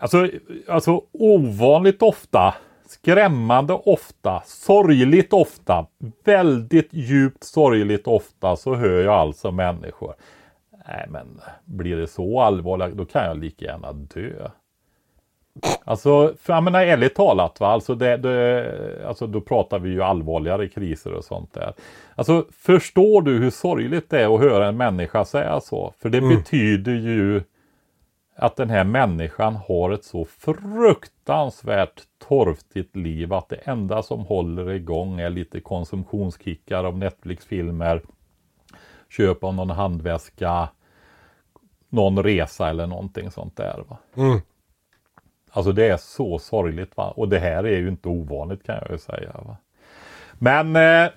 Alltså, alltså ovanligt ofta, skrämmande ofta, sorgligt ofta, väldigt djupt sorgligt ofta så hör jag alltså människor. Nej men blir det så allvarligt då kan jag lika gärna dö. Alltså, för jag menar ärligt talat, va? Alltså, det, det, alltså då pratar vi ju allvarligare kriser och sånt där. Alltså förstår du hur sorgligt det är att höra en människa säga så? För det mm. betyder ju att den här människan har ett så fruktansvärt torftigt liv att det enda som håller igång är lite konsumtionskickar av Netflix-filmer, köp av någon handväska, någon resa eller någonting sånt där. Va? Mm. Alltså det är så sorgligt va? och det här är ju inte ovanligt kan jag ju säga. Va? Men eh,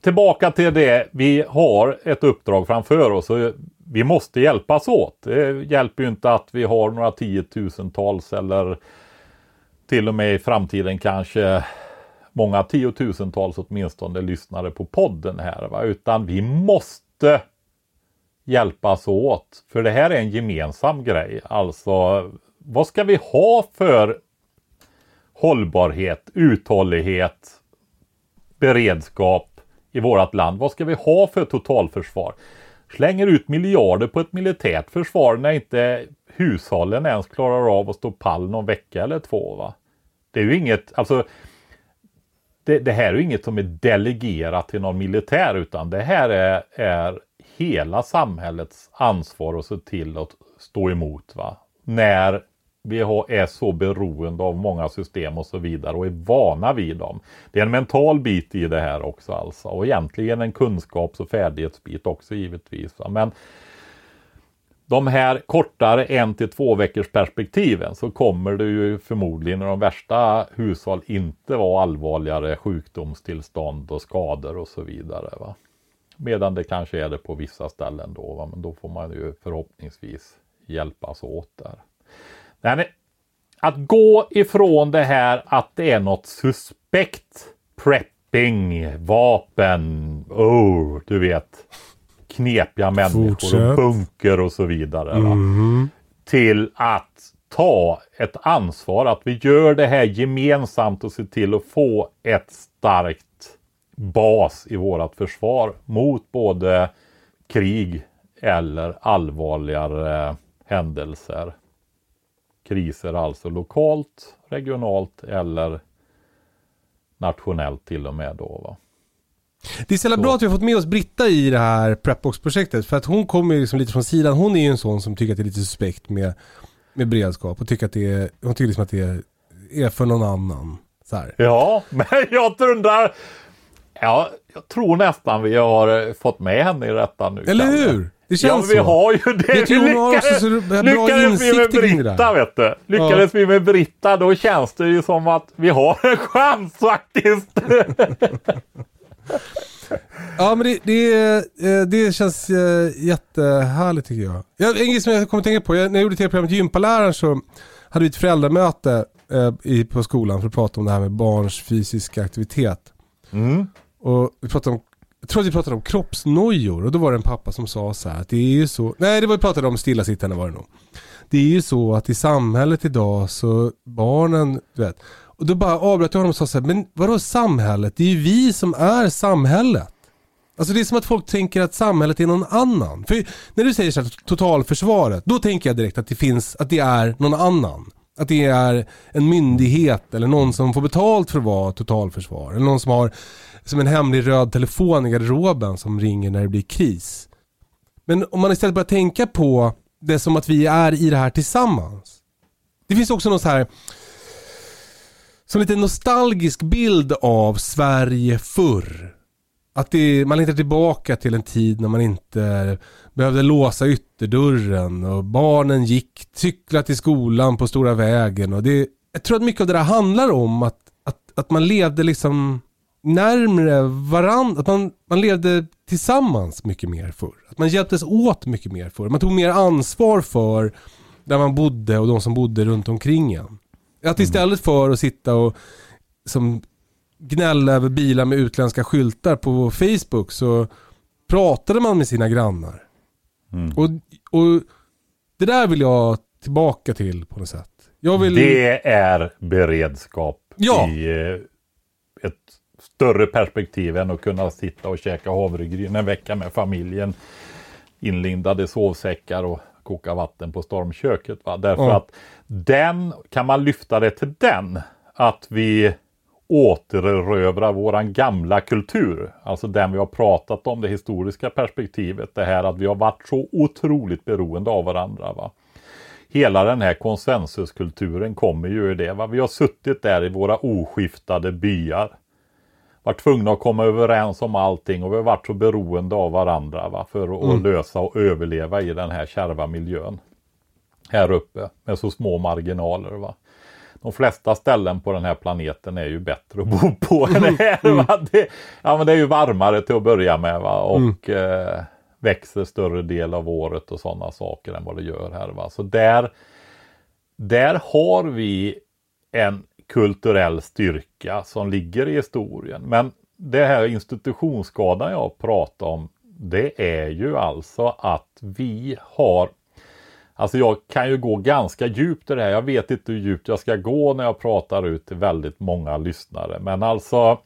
tillbaka till det, vi har ett uppdrag framför oss och vi måste hjälpas åt. Det hjälper ju inte att vi har några tiotusentals eller till och med i framtiden kanske många tiotusentals åtminstone lyssnare på podden här. Va? Utan vi måste måste hjälpas åt. För det här är en gemensam grej. Alltså vad ska vi ha för hållbarhet, uthållighet, beredskap i vårt land? Vad ska vi ha för totalförsvar? Slänger ut miljarder på ett militärt försvar när inte hushållen ens klarar av att stå pall någon vecka eller två. Va? Det är ju inget, alltså det, det, här är ju inget som är delegerat till någon militär utan det här är, är hela samhällets ansvar att se till att stå emot. Va? När vi är så beroende av många system och så vidare och är vana vid dem. Det är en mental bit i det här också alltså och egentligen en kunskaps och färdighetsbit också givetvis. Men de här kortare en till två veckors perspektiven så kommer det ju förmodligen i de värsta hushåll inte vara allvarligare sjukdomstillstånd och skador och så vidare. Va? Medan det kanske är det på vissa ställen då, va? men då får man ju förhoppningsvis hjälpas åt där. Nej, att gå ifrån det här att det är något suspekt prepping, vapen, oh, du vet, knepiga människor Fortsätt. och bunker och så vidare. Mm. Till att ta ett ansvar, att vi gör det här gemensamt och se till att få ett starkt bas i vårat försvar mot både krig eller allvarligare händelser kriser alltså lokalt, regionalt eller nationellt till och med då. Va? Det är så, så bra att vi har fått med oss Britta i det här Prepbox-projektet för att hon kommer ju liksom lite från sidan. Hon är ju en sån som tycker att det är lite suspekt med, med beredskap och tycker att det är, hon tycker liksom att det är, är för någon annan. Så här. Ja, (laughs) men jag undrar, ja, jag tror nästan vi har fått med henne i detta nu. Eller hur? Det känns ja, vi har ju det. Jag tror hon har också så bra lyckades vi med Britta, vet du. Lyckades ja. vi med Britta, då känns det ju som att vi har en chans faktiskt. (laughs) ja, men det, det, eh, det känns eh, jättehärligt tycker jag. jag en grej som jag kommer att tänka på, när jag gjorde tv-programmet Gympaläraren så hade vi ett föräldramöte eh, på skolan för att prata om det här med barns fysiska aktivitet. Mm. Och vi pratade om jag tror att vi pratade om kroppsnojor och då var det en pappa som sa så här att det är ju så, nej det var vi pratade om stillasittande var det nog. Det är ju så att i samhället idag så barnen, du vet. Och då bara avbröt jag honom och sa så här, men vadå samhället? Det är ju vi som är samhället. Alltså det är som att folk tänker att samhället är någon annan. För när du säger så här, totalförsvaret, då tänker jag direkt att det finns, att det är någon annan. Att det är en myndighet eller någon som får betalt för att vara totalförsvar. Eller någon som har som en hemlig röd telefon i garderoben som ringer när det blir kris. Men om man istället börjar tänka på det som att vi är i det här tillsammans. Det finns också någon så här som lite nostalgisk bild av Sverige förr. Att det, man längtar tillbaka till en tid när man inte behövde låsa ytterdörren och barnen gick, cykla till skolan på stora vägen. Och det, jag tror att mycket av det där handlar om att, att, att man levde liksom närmre varandra. Att man, man levde tillsammans mycket mer förr. Att man hjälptes åt mycket mer förr. Man tog mer ansvar för där man bodde och de som bodde runt omkring en. Att istället för att sitta och som gnälla över bilar med utländska skyltar på Facebook så pratade man med sina grannar. Mm. Och, och det där vill jag tillbaka till på något sätt. Vill... Det är beredskap Ja. i eh, ett större perspektiv än att kunna sitta och käka havregryn en vecka med familjen. Inlindade sovsäckar och koka vatten på stormköket. Va? Därför Ja. att den, kan man lyfta det till den, att vi återerövrar våran gamla kultur. Alltså den vi har pratat om, det historiska perspektivet. Det här att vi har varit så otroligt beroende av varandra. Va? hela den här konsensuskulturen kommer ju ur det. Va? Vi har suttit där i våra oskiftade byar. Varit tvungna att komma överens om allting och vi har varit så beroende av varandra va? för att att lösa och överleva i den här kärva miljön. Här uppe med så små marginaler. Va? De flesta ställen på den här planeten är ju bättre att bo på än här. Va? Det, ja, men det är ju varmare till att börja med va? och eh, växer större del av året och sådana saker än vad det gör här. Va? Så där, där har vi en kulturell styrka som ligger i historien. Men det här institutionsskadan jag pratar om, det är ju alltså att vi har Alltså jag kan ju gå ganska djupt i det här. Jag vet inte hur djupt jag ska gå när jag pratar ut till väldigt många lyssnare. Men alltså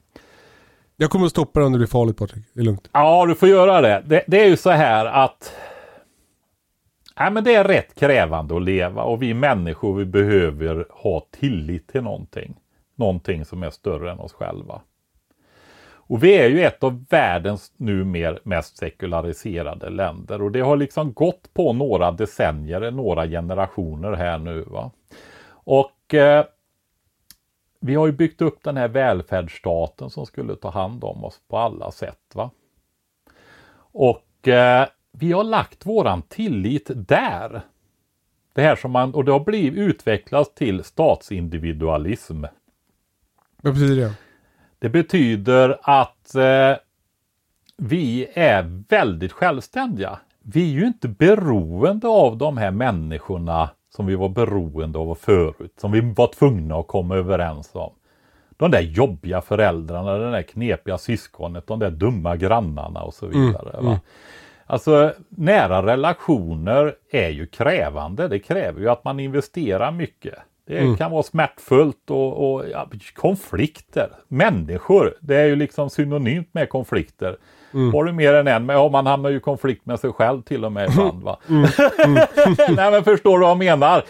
Jag kommer att stoppa dig om det blir farligt Patrik. Det är lugnt. Ja, du får göra det. Det, det är ju så här att Nej, men det är rätt krävande att leva och vi människor vi behöver ha tillit till någonting. Någonting som är större än oss själva. Och vi är ju ett av världens numer mest sekulariserade länder och det har liksom gått på några decennier, några generationer här nu. Va? Och eh, vi har ju byggt upp den här välfärdsstaten som skulle ta hand om oss på alla sätt. va. Och eh, vi har lagt våran tillit där. Det här som man, och det har blivit utvecklats till statsindividualism. Vad betyder det? Det betyder att eh, vi är väldigt självständiga. Vi är ju inte beroende av de här människorna som vi var beroende av förut, som vi var tvungna att komma överens om. De där jobbiga föräldrarna, den där knepiga syskonet, de där dumma grannarna och så vidare. Va? Alltså nära relationer är ju krävande. Det kräver ju att man investerar mycket. Det kan vara smärtfullt och, och ja, konflikter. Människor, det är ju liksom synonymt med konflikter. Har du mer än en, men ja, man hamnar ju i konflikt med sig själv till och med ibland. Va? (laughs) (laughs) Nej men förstår du vad jag menar?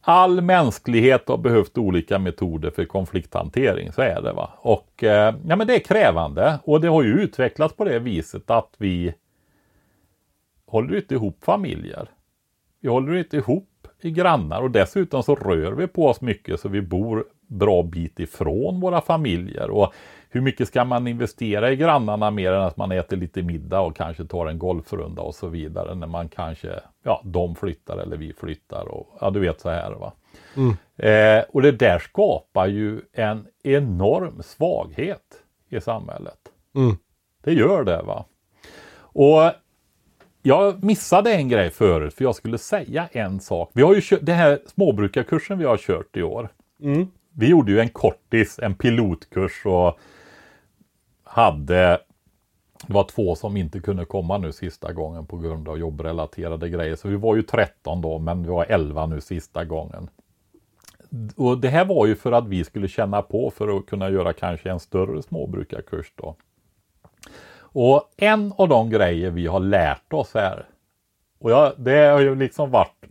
All mänsklighet har behövt olika metoder för konflikthantering, så är det. va. Och eh, ja, men det är krävande och det har ju utvecklats på det viset att vi håller inte ihop familjer. Vi håller inte ihop i grannar och dessutom så rör vi på oss mycket så vi bor bra bit ifrån våra familjer. Och hur mycket ska man investera i grannarna mer än att man äter lite middag och kanske tar en golfrunda och så vidare när man kanske, ja, de flyttar eller vi flyttar och ja, du vet så här va. Eh, och det där skapar ju en enorm svaghet i samhället. Mm. Det gör det va. Och jag missade en grej förut för jag skulle säga en sak. Vi har ju kört, den här småbrukarkursen vi har kört i år. Vi gjorde ju en kortis, en pilotkurs och hade det var två som inte kunde komma nu sista gången på grund av jobbrelaterade grejer. Så vi var ju 13 då, men vi var 11 nu sista gången. Och det här var ju för att vi skulle känna på för att kunna göra kanske en större småbrukarkurs då. Och en av de grejer vi har lärt oss här, och jag, det har ju liksom varit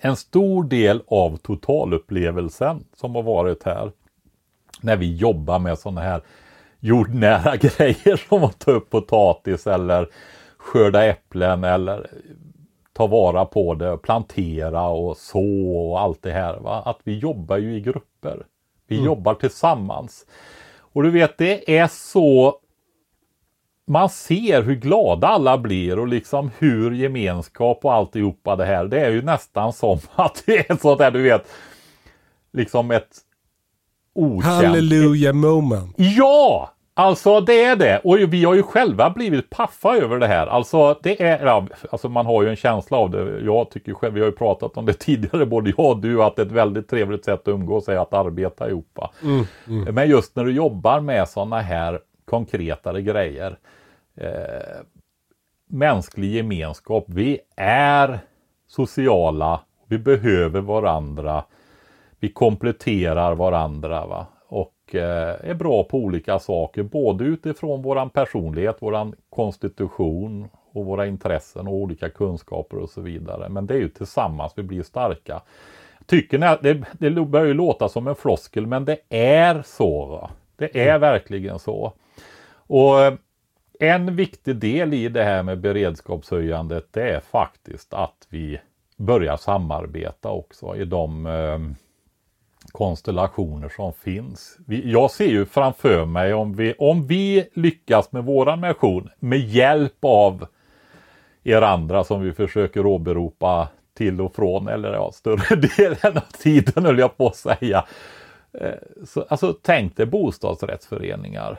en stor del av totalupplevelsen som har varit här. När vi jobbar med sådana här jordnära (laughs) grejer som att ta upp potatis eller skörda äpplen eller ta vara på det, plantera och så och allt det här. Va? Att vi jobbar ju i grupper. Vi jobbar tillsammans. Och du vet, det är så man ser hur glada alla blir och liksom hur gemenskap och alltihopa det här. Det är ju nästan som (laughs) att det är sånt där du vet. Liksom ett okänt. Hallelujah moment. Ja! Alltså det är det och vi har ju själva blivit paffa över det här. Alltså det är, ja, alltså man har ju en känsla av det. Jag tycker själv, vi har ju pratat om det (laughs) tidigare både jag och du, att det är ett väldigt trevligt sätt att umgås är att arbeta ihop. Mm, mm. Men just när du jobbar med sådana här konkretare grejer. Eh, mänsklig gemenskap, vi är sociala, vi behöver varandra, vi kompletterar varandra. Va? Eh, är bra på olika saker, både utifrån våran personlighet, våran konstitution och våra intressen och olika kunskaper och så vidare. Men det är ju tillsammans vi blir starka. Tycker ni det, det börjar ju låta som en floskel, men det är så. Va? Det är mm. verkligen så. Och eh, en viktig del i det här med beredskapshöjandet, det är faktiskt att vi börjar samarbeta också i de eh, konstellationer som finns. jag ser ju framför mig om vi, om vi lyckas med våran mission med hjälp av er andra som vi försöker åberopa till och från, eller ja, större (laughs) delen av tiden höll jag på att säga. Eh, så, alltså tänk dig bostadsrättsföreningar.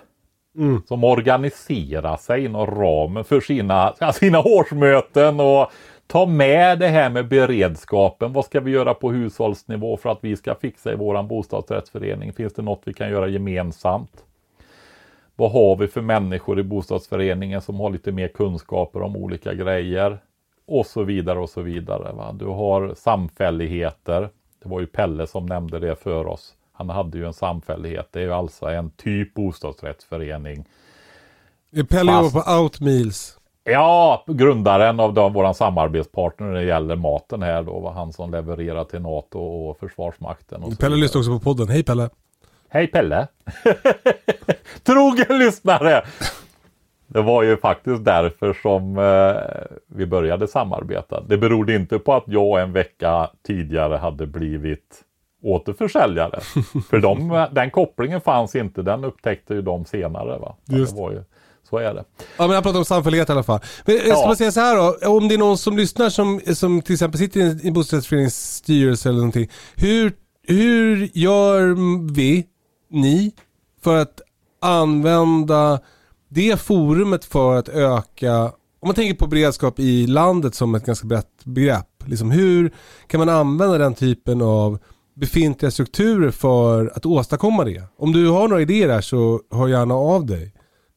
Mm. Som organiserar sig inom ramen för sina, sina årsmöten och Ta med det här med beredskapen. Vad ska vi göra på hushållsnivå för att vi ska fixa i våran bostadsrättsförening? Finns det något vi kan göra gemensamt? Vad har vi för människor i bostadsföreningen som har lite mer kunskaper om olika grejer? Och så vidare och så vidare. Va? Du har samfälligheter. Det var ju Pelle som nämnde det för oss. Han hade ju en samfällighet. Det är ju alltså en typ bostadsrättsförening. Pelle Fast... på Outmeals. Ja, grundaren av de, våran samarbetspartner när det gäller maten här då var han som levererar till NATO och Försvarsmakten. Och Pelle lyssnar också på podden. Hej Pelle! Hej Pelle! (laughs) Trogen lyssnare! Det var ju faktiskt därför som eh, vi började samarbeta. Det berodde inte på att jag en vecka tidigare hade blivit återförsäljare. (laughs) För de, den kopplingen fanns inte, den upptäckte ju de senare. Va? Just. Det var ju, så är det. Ja men jag pratar om samfällighet i alla fall. Men ja. ska man säga så här då, om det är någon som lyssnar som, som till exempel sitter i en, en bostadsrättsförenings styrelse eller någonting. Hur, hur gör vi, ni, för att använda det forumet för att öka, om man tänker på beredskap i landet som ett ganska brett begrepp. Liksom hur kan man använda den typen av befintliga strukturer för att åstadkomma det? Om du har några idéer där så hör gärna av dig.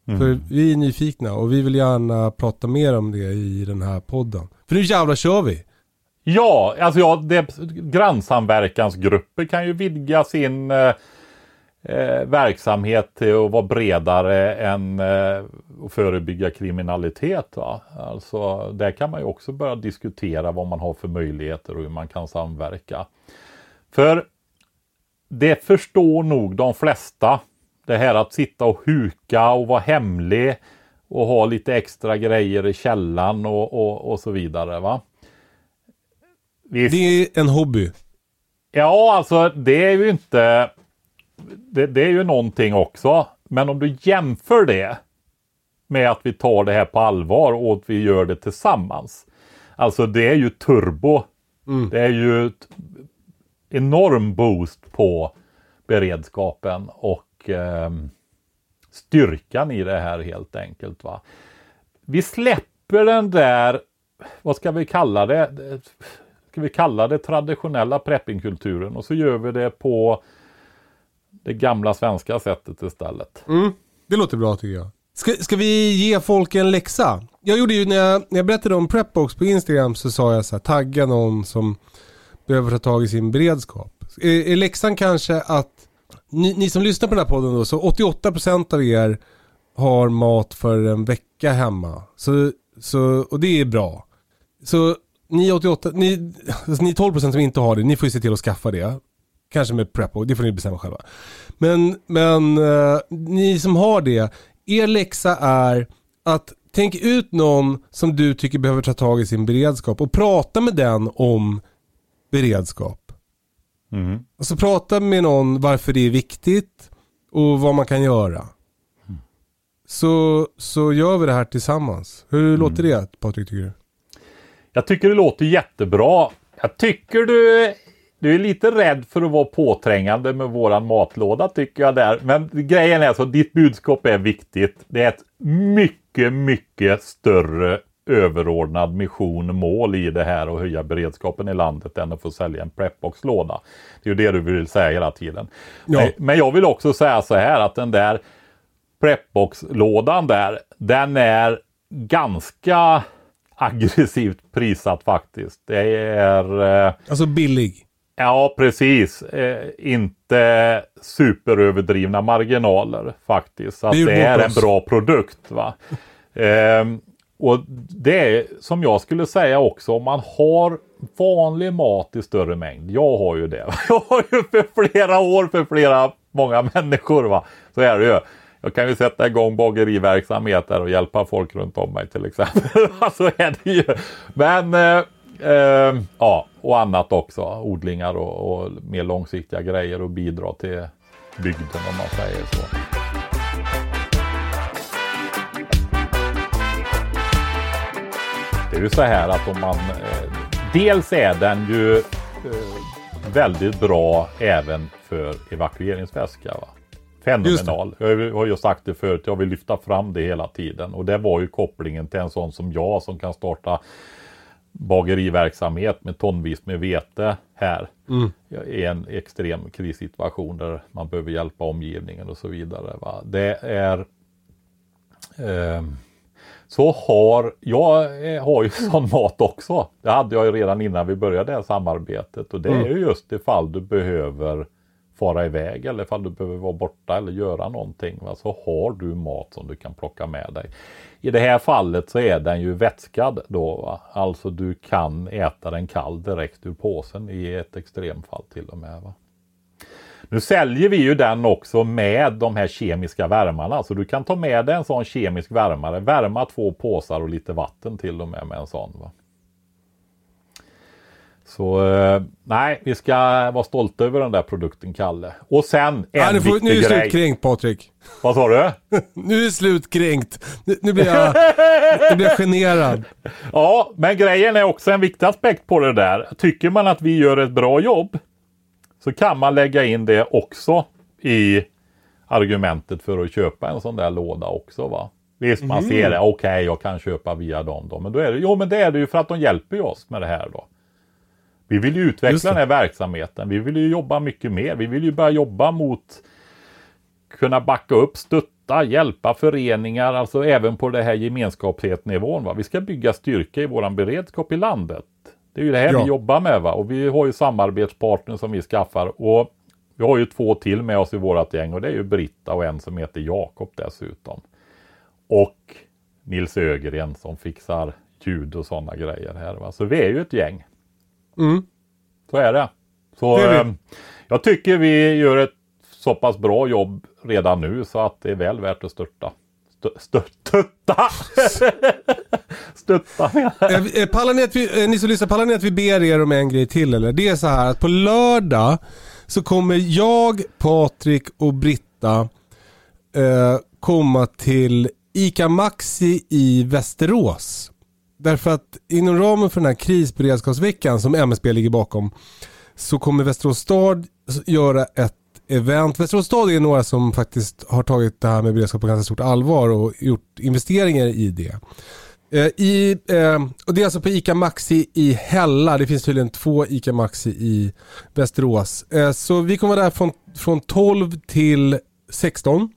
Mm. För vi är nyfikna och vi vill gärna prata mer om det i den här podden. För nu jävlar kör vi! Ja, alltså ja, det, grannsamverkansgrupper kan ju vidga sin eh, eh, verksamhet till att vara bredare än eh, att förebygga kriminalitet. Va? Alltså, där kan man ju också börja diskutera vad man har för möjligheter och hur man kan samverka. För det förstår nog de flesta det här att sitta och huka och vara hemlig och ha lite extra grejer i källan och, och, och så vidare. va. Visst. Det är en hobby. Ja, alltså det är ju inte... Det, det, är ju någonting också. Men om du jämför det med att vi tar det här på allvar och att vi gör det tillsammans. Alltså det är ju turbo. Mm. Det är ju enorm boost på beredskapen och eh, styrkan i det här helt enkelt. Va? Vi släpper den där, vad ska vi kalla det? Ska vi kalla det traditionella preppingkulturen och så gör vi det på det gamla svenska sättet istället. Mm, det låter bra tycker jag. Ska, ska vi ge folk en läxa? Jag gjorde ju när jag, när jag berättade om Prepbox på Instagram så sa jag så här, tagga någon som behöver ta tag i sin beredskap. Är, är läxan kanske att ni, ni, som lyssnar på den här podden då, så 88% av er har mat för en vecka hemma. Så, så, och det är bra. Så ni 88, ni, alltså ni 12% som inte har det, ni får ju se till att skaffa det. Kanske med Prepo, det får ni bestämma själva. Men, men eh, ni som har det, er läxa är att tänk ut någon som du tycker behöver ta tag i sin beredskap och prata med den om beredskap. Mm. Alltså prata med någon varför det är viktigt och vad man kan göra. Mm. Så, så gör vi det här tillsammans. Hur mm. låter det Patrik tycker du? Jag tycker det låter jättebra. Jag tycker du du är lite rädd för att vara påträngande med våran matlåda tycker jag där. Men grejen är så, ditt budskap är viktigt. Det är ett mycket, mycket större överordnad mission mål i det här och höja beredskapen i landet än att få sälja en Prepbox-låda. Det är ju det du vill säga hela tiden. Ja. Men jag vill också säga så här att den där Prepbox-lådan där, den är ganska aggressivt prissatt faktiskt. Det är... Eh, Alltså billig. Ja, precis. Eh, inte superöverdrivna marginaler faktiskt. Så att Det är det, är en bra produkt. Va? (laughs) Ehm, och det är som jag skulle säga också om man har vanlig mat i större mängd. Jag har ju det. (laughs) Jag har ju för flera år för flera många människor. Va? Så är det ju. Jag kan ju sätta igång bageriverksamhet där och hjälpa folk runt om mig till exempel. (laughs) Så är det ju. Men eh, eh, ja, och annat också. Odlingar och, och mer långsiktiga grejer och bidra till bygden om man säger så. Det är ju så här att om man... Eh, dels är den ju eh, väldigt bra även för evakueringsväska. Va? Fenomenal. Jag har ju sagt det förut, jag vill lyfta fram det hela tiden. Och det var ju kopplingen till en sån som jag som kan starta bageriverksamhet med tonvis med vete här. I en extrem krissituation där man behöver hjälpa omgivningen och så vidare. Va? Det är... ehm, så har jag eh, har ju (laughs) sån mat också. Det hade jag ju redan innan vi började det här samarbetet. Och det är ju just ifall du behöver fara iväg eller ifall du behöver vara borta eller göra någonting. Va? Så har du mat som du kan plocka med dig. I det här fallet så är den ju vätskad då. Va? Alltså du kan äta den kall direkt ur påsen i ett extremfall till och med. Va? Nu säljer vi ju den också med de här kemiska värmarna. Så du kan ta med dig en sån kemisk värmare. Värma två påsar och lite vatten till och med med en sån. Va? Så eh, nej, vi ska vara stolta över den där produkten Kalle. Och sen en Ja, nu, får, nu är viktig det grej. slutkränkt Patrik. Vad sa du? (laughs) Nu är det slutkränkt. Nu, nu, blir jag, nu blir jag generad. (laughs) Ja, men grejen är också en viktig aspekt på det där. Tycker man att vi gör ett bra jobb så kan man lägga in det också i argumentet för att köpa en sån där låda också. va. Visst, man ser det. Okej, jag kan köpa via dem då. Men då är det, jo, men det är det ju för att de hjälper ju oss med det här då. Vi vill ju utveckla den här verksamheten. Vi vill ju jobba mycket mer. Vi vill ju börja jobba mot kunna backa upp, stötta, hjälpa föreningar, alltså även på det här gemenskapsnivån. Va? Vi ska bygga styrka i våran beredskap i landet. Det är ju det här Ja. vi jobbar med. Va? Och vi har ju samarbetspartner som vi skaffar. Och vi har ju två till med oss i vårat gäng och det är ju Britta och en som heter Jakob dessutom. Och Nils Ögren som fixar ljud och sådana grejer här. Va? Så vi är ju ett gäng. Mm. Så är det. Så Det är vi. eh, jag tycker vi gör ett så pass bra jobb redan nu så att det är väl värt att störta. Stötta! (laughs) stötta menar eh, jag. Eh, pallar ni, att vi, eh, ni som lyssnar, pallar ni att vi ber er om en grej till eller? Det är så här att på lördag så kommer jag, Patrik och Britta eh, komma till ICA Maxi i Västerås. Därför att inom ramen för den här krisberedskapsveckan som MSB ligger bakom så kommer Västerås stad göra ett event. Västerås stad är några som faktiskt har tagit det här med beredskap på ganska stort allvar och gjort investeringar i det. Eh, I, eh, och det är alltså på ICA Maxi i Hälla. Det finns tydligen två ICA Maxi i Västerås. Eh, så vi kommer vara där från, från 12 till 16.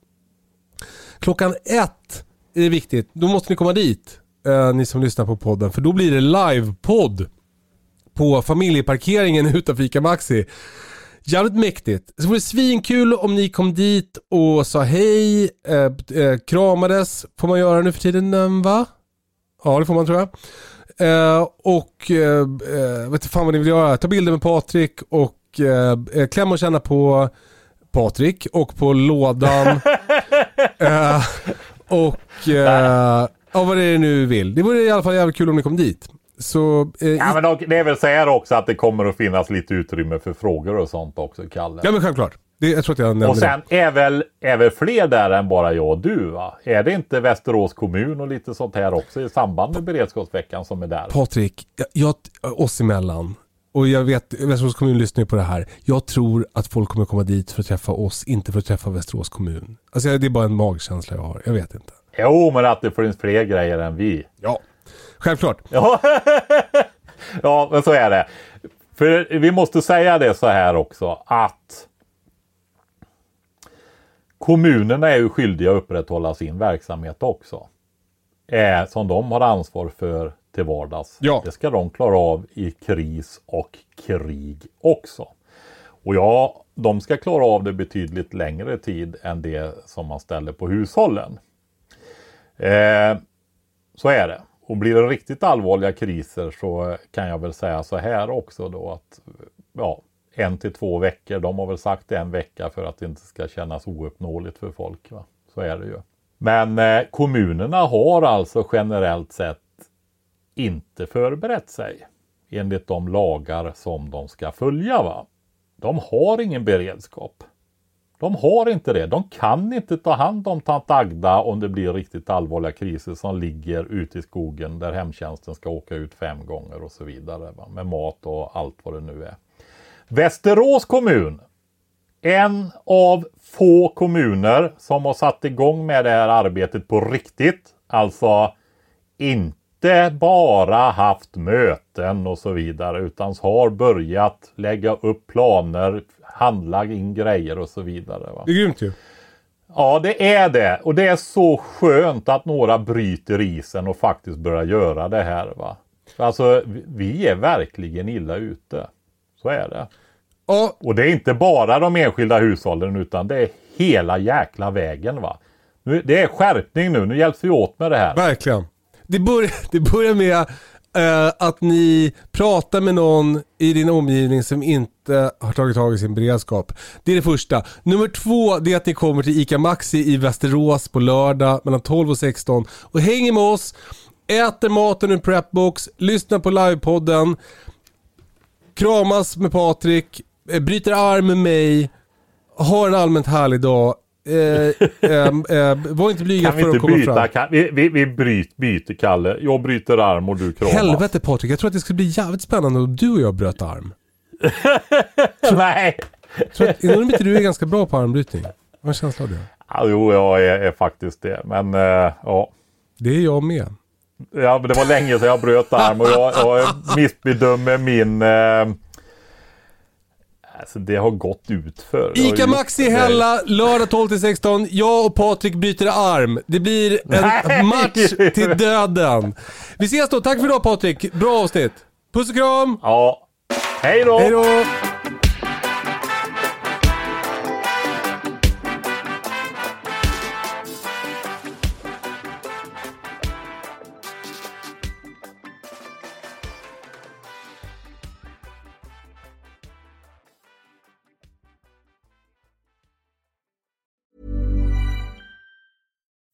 Klockan ett är det viktigt. Då måste ni komma dit. Eh, ni som lyssnar på podden. För då blir det livepodd på familjeparkeringen (laughs) utanför ICA Maxi. Jävligt mäktigt. Så vore det svinkul om ni kom dit och sa hej, eh, eh, kramades. Får man göra nu för tiden va? Ja det får man tror jag. Eh, och eh, eh, vet fan vad ni vill göra. Ta bilder med Patrik och eh, eh, klämma och känna på Patrik och på lådan. (laughs) eh, och ja, vad det är nu vill. Det vore i alla fall jävligt kul om ni kom dit. Så, eh, Ja, men det är väl så här också att det kommer att finnas lite utrymme för frågor och sånt också, Kalle. ja men självklart. Det, jag tror att jag nämnde och det. sen är väl, är väl fler där än bara jag och du va? Är det inte Västerås kommun och lite sånt här också i samband med beredskapsveckan som är där? Patrik, jag, jag, oss emellan. och jag vet, Västerås kommun lyssnar ju på det här. Jag tror att folk kommer komma dit för att träffa oss, inte för att träffa Västerås kommun. Alltså det är bara en magkänsla jag har, jag vet inte. Jo, men att det finns fler grejer än vi. Ja, självklart. Ja, (laughs) ja men så är det. För vi måste säga det så här också att kommunerna är ju skyldiga att upprätthålla sin verksamhet också. Eh, som de har ansvar för till vardags. Ja. Det ska de klara av i kris och krig också. Och ja, de ska klara av det betydligt längre tid än det som man ställer på hushållen. Eh, så är det. Och blir det riktigt allvarliga kriser så kan jag väl säga så här också då att ja, en till två veckor. De har väl sagt en vecka för att det inte ska kännas ouppnåeligt för folk. Va? Så är det ju. Men eh, kommunerna har alltså generellt sett inte förberett sig enligt de lagar som de ska följa. Va? De har ingen beredskap. De har inte det. De kan inte ta hand om tant Agda om det blir riktigt allvarliga kriser som ligger ute i skogen där hemtjänsten ska åka ut fem gånger och så vidare. Va? Med mat och allt vad det nu är. Västerås kommun. En av få kommuner som har satt igång med det här arbetet på riktigt. Alltså inte bara haft möten och så vidare utan har börjat lägga upp planer, handla in grejer och så vidare. Va? Det är grymt ju. Ja, det är det. Och det är så skönt att några bryter isen och faktiskt börjar göra det här. Va? Alltså, vi är verkligen illa ute. Så är det. Ja, Och det är inte bara de enskilda hushållen utan det är hela jäkla vägen. va. Nu, det är skärpning nu. Nu hjälps vi åt med det här. verkligen. Det, bör, (laughs) det börjar med eh, att ni pratar med någon i din omgivning som inte har tagit tag i sin beredskap. Det är det första. Nummer två det är att ni kommer till ICA Maxi i Västerås på lördag mellan 12 och 16 och hänger med oss, äter maten ur Prepbox, lyssnar på livepodden, kramas med Patrik, eh, bryter arm med mig, har en allmänt härlig dag. Eh, ehm, eh, var inte blyga för att inte komma byta? fram. Kan, vi vi, vi bryt, byter Kalle. Jag bryter arm och du kramas. Helvete Patrik, jag tror att det skulle bli jävligt spännande om du och jag bröt arm. (laughs) Nej! Jag tror att, inom mitt du är ganska bra på armbrytning. Jag har en känsla av det. Ja, jo, jag är, är faktiskt det. Men eh, ja. Det är jag med. ja, men det var länge sedan jag bröt arm och jag, jag missbedömer min... Eh, alltså det har gått ut för. ICA Maxi Hälla, lördag 12-16. Jag och Patrik byter arm. Det blir en Nej! match till döden. Vi ses då. Tack för idag Patrik. Bra avsnitt. Puss och kram. Ja. Hej då! Hej då.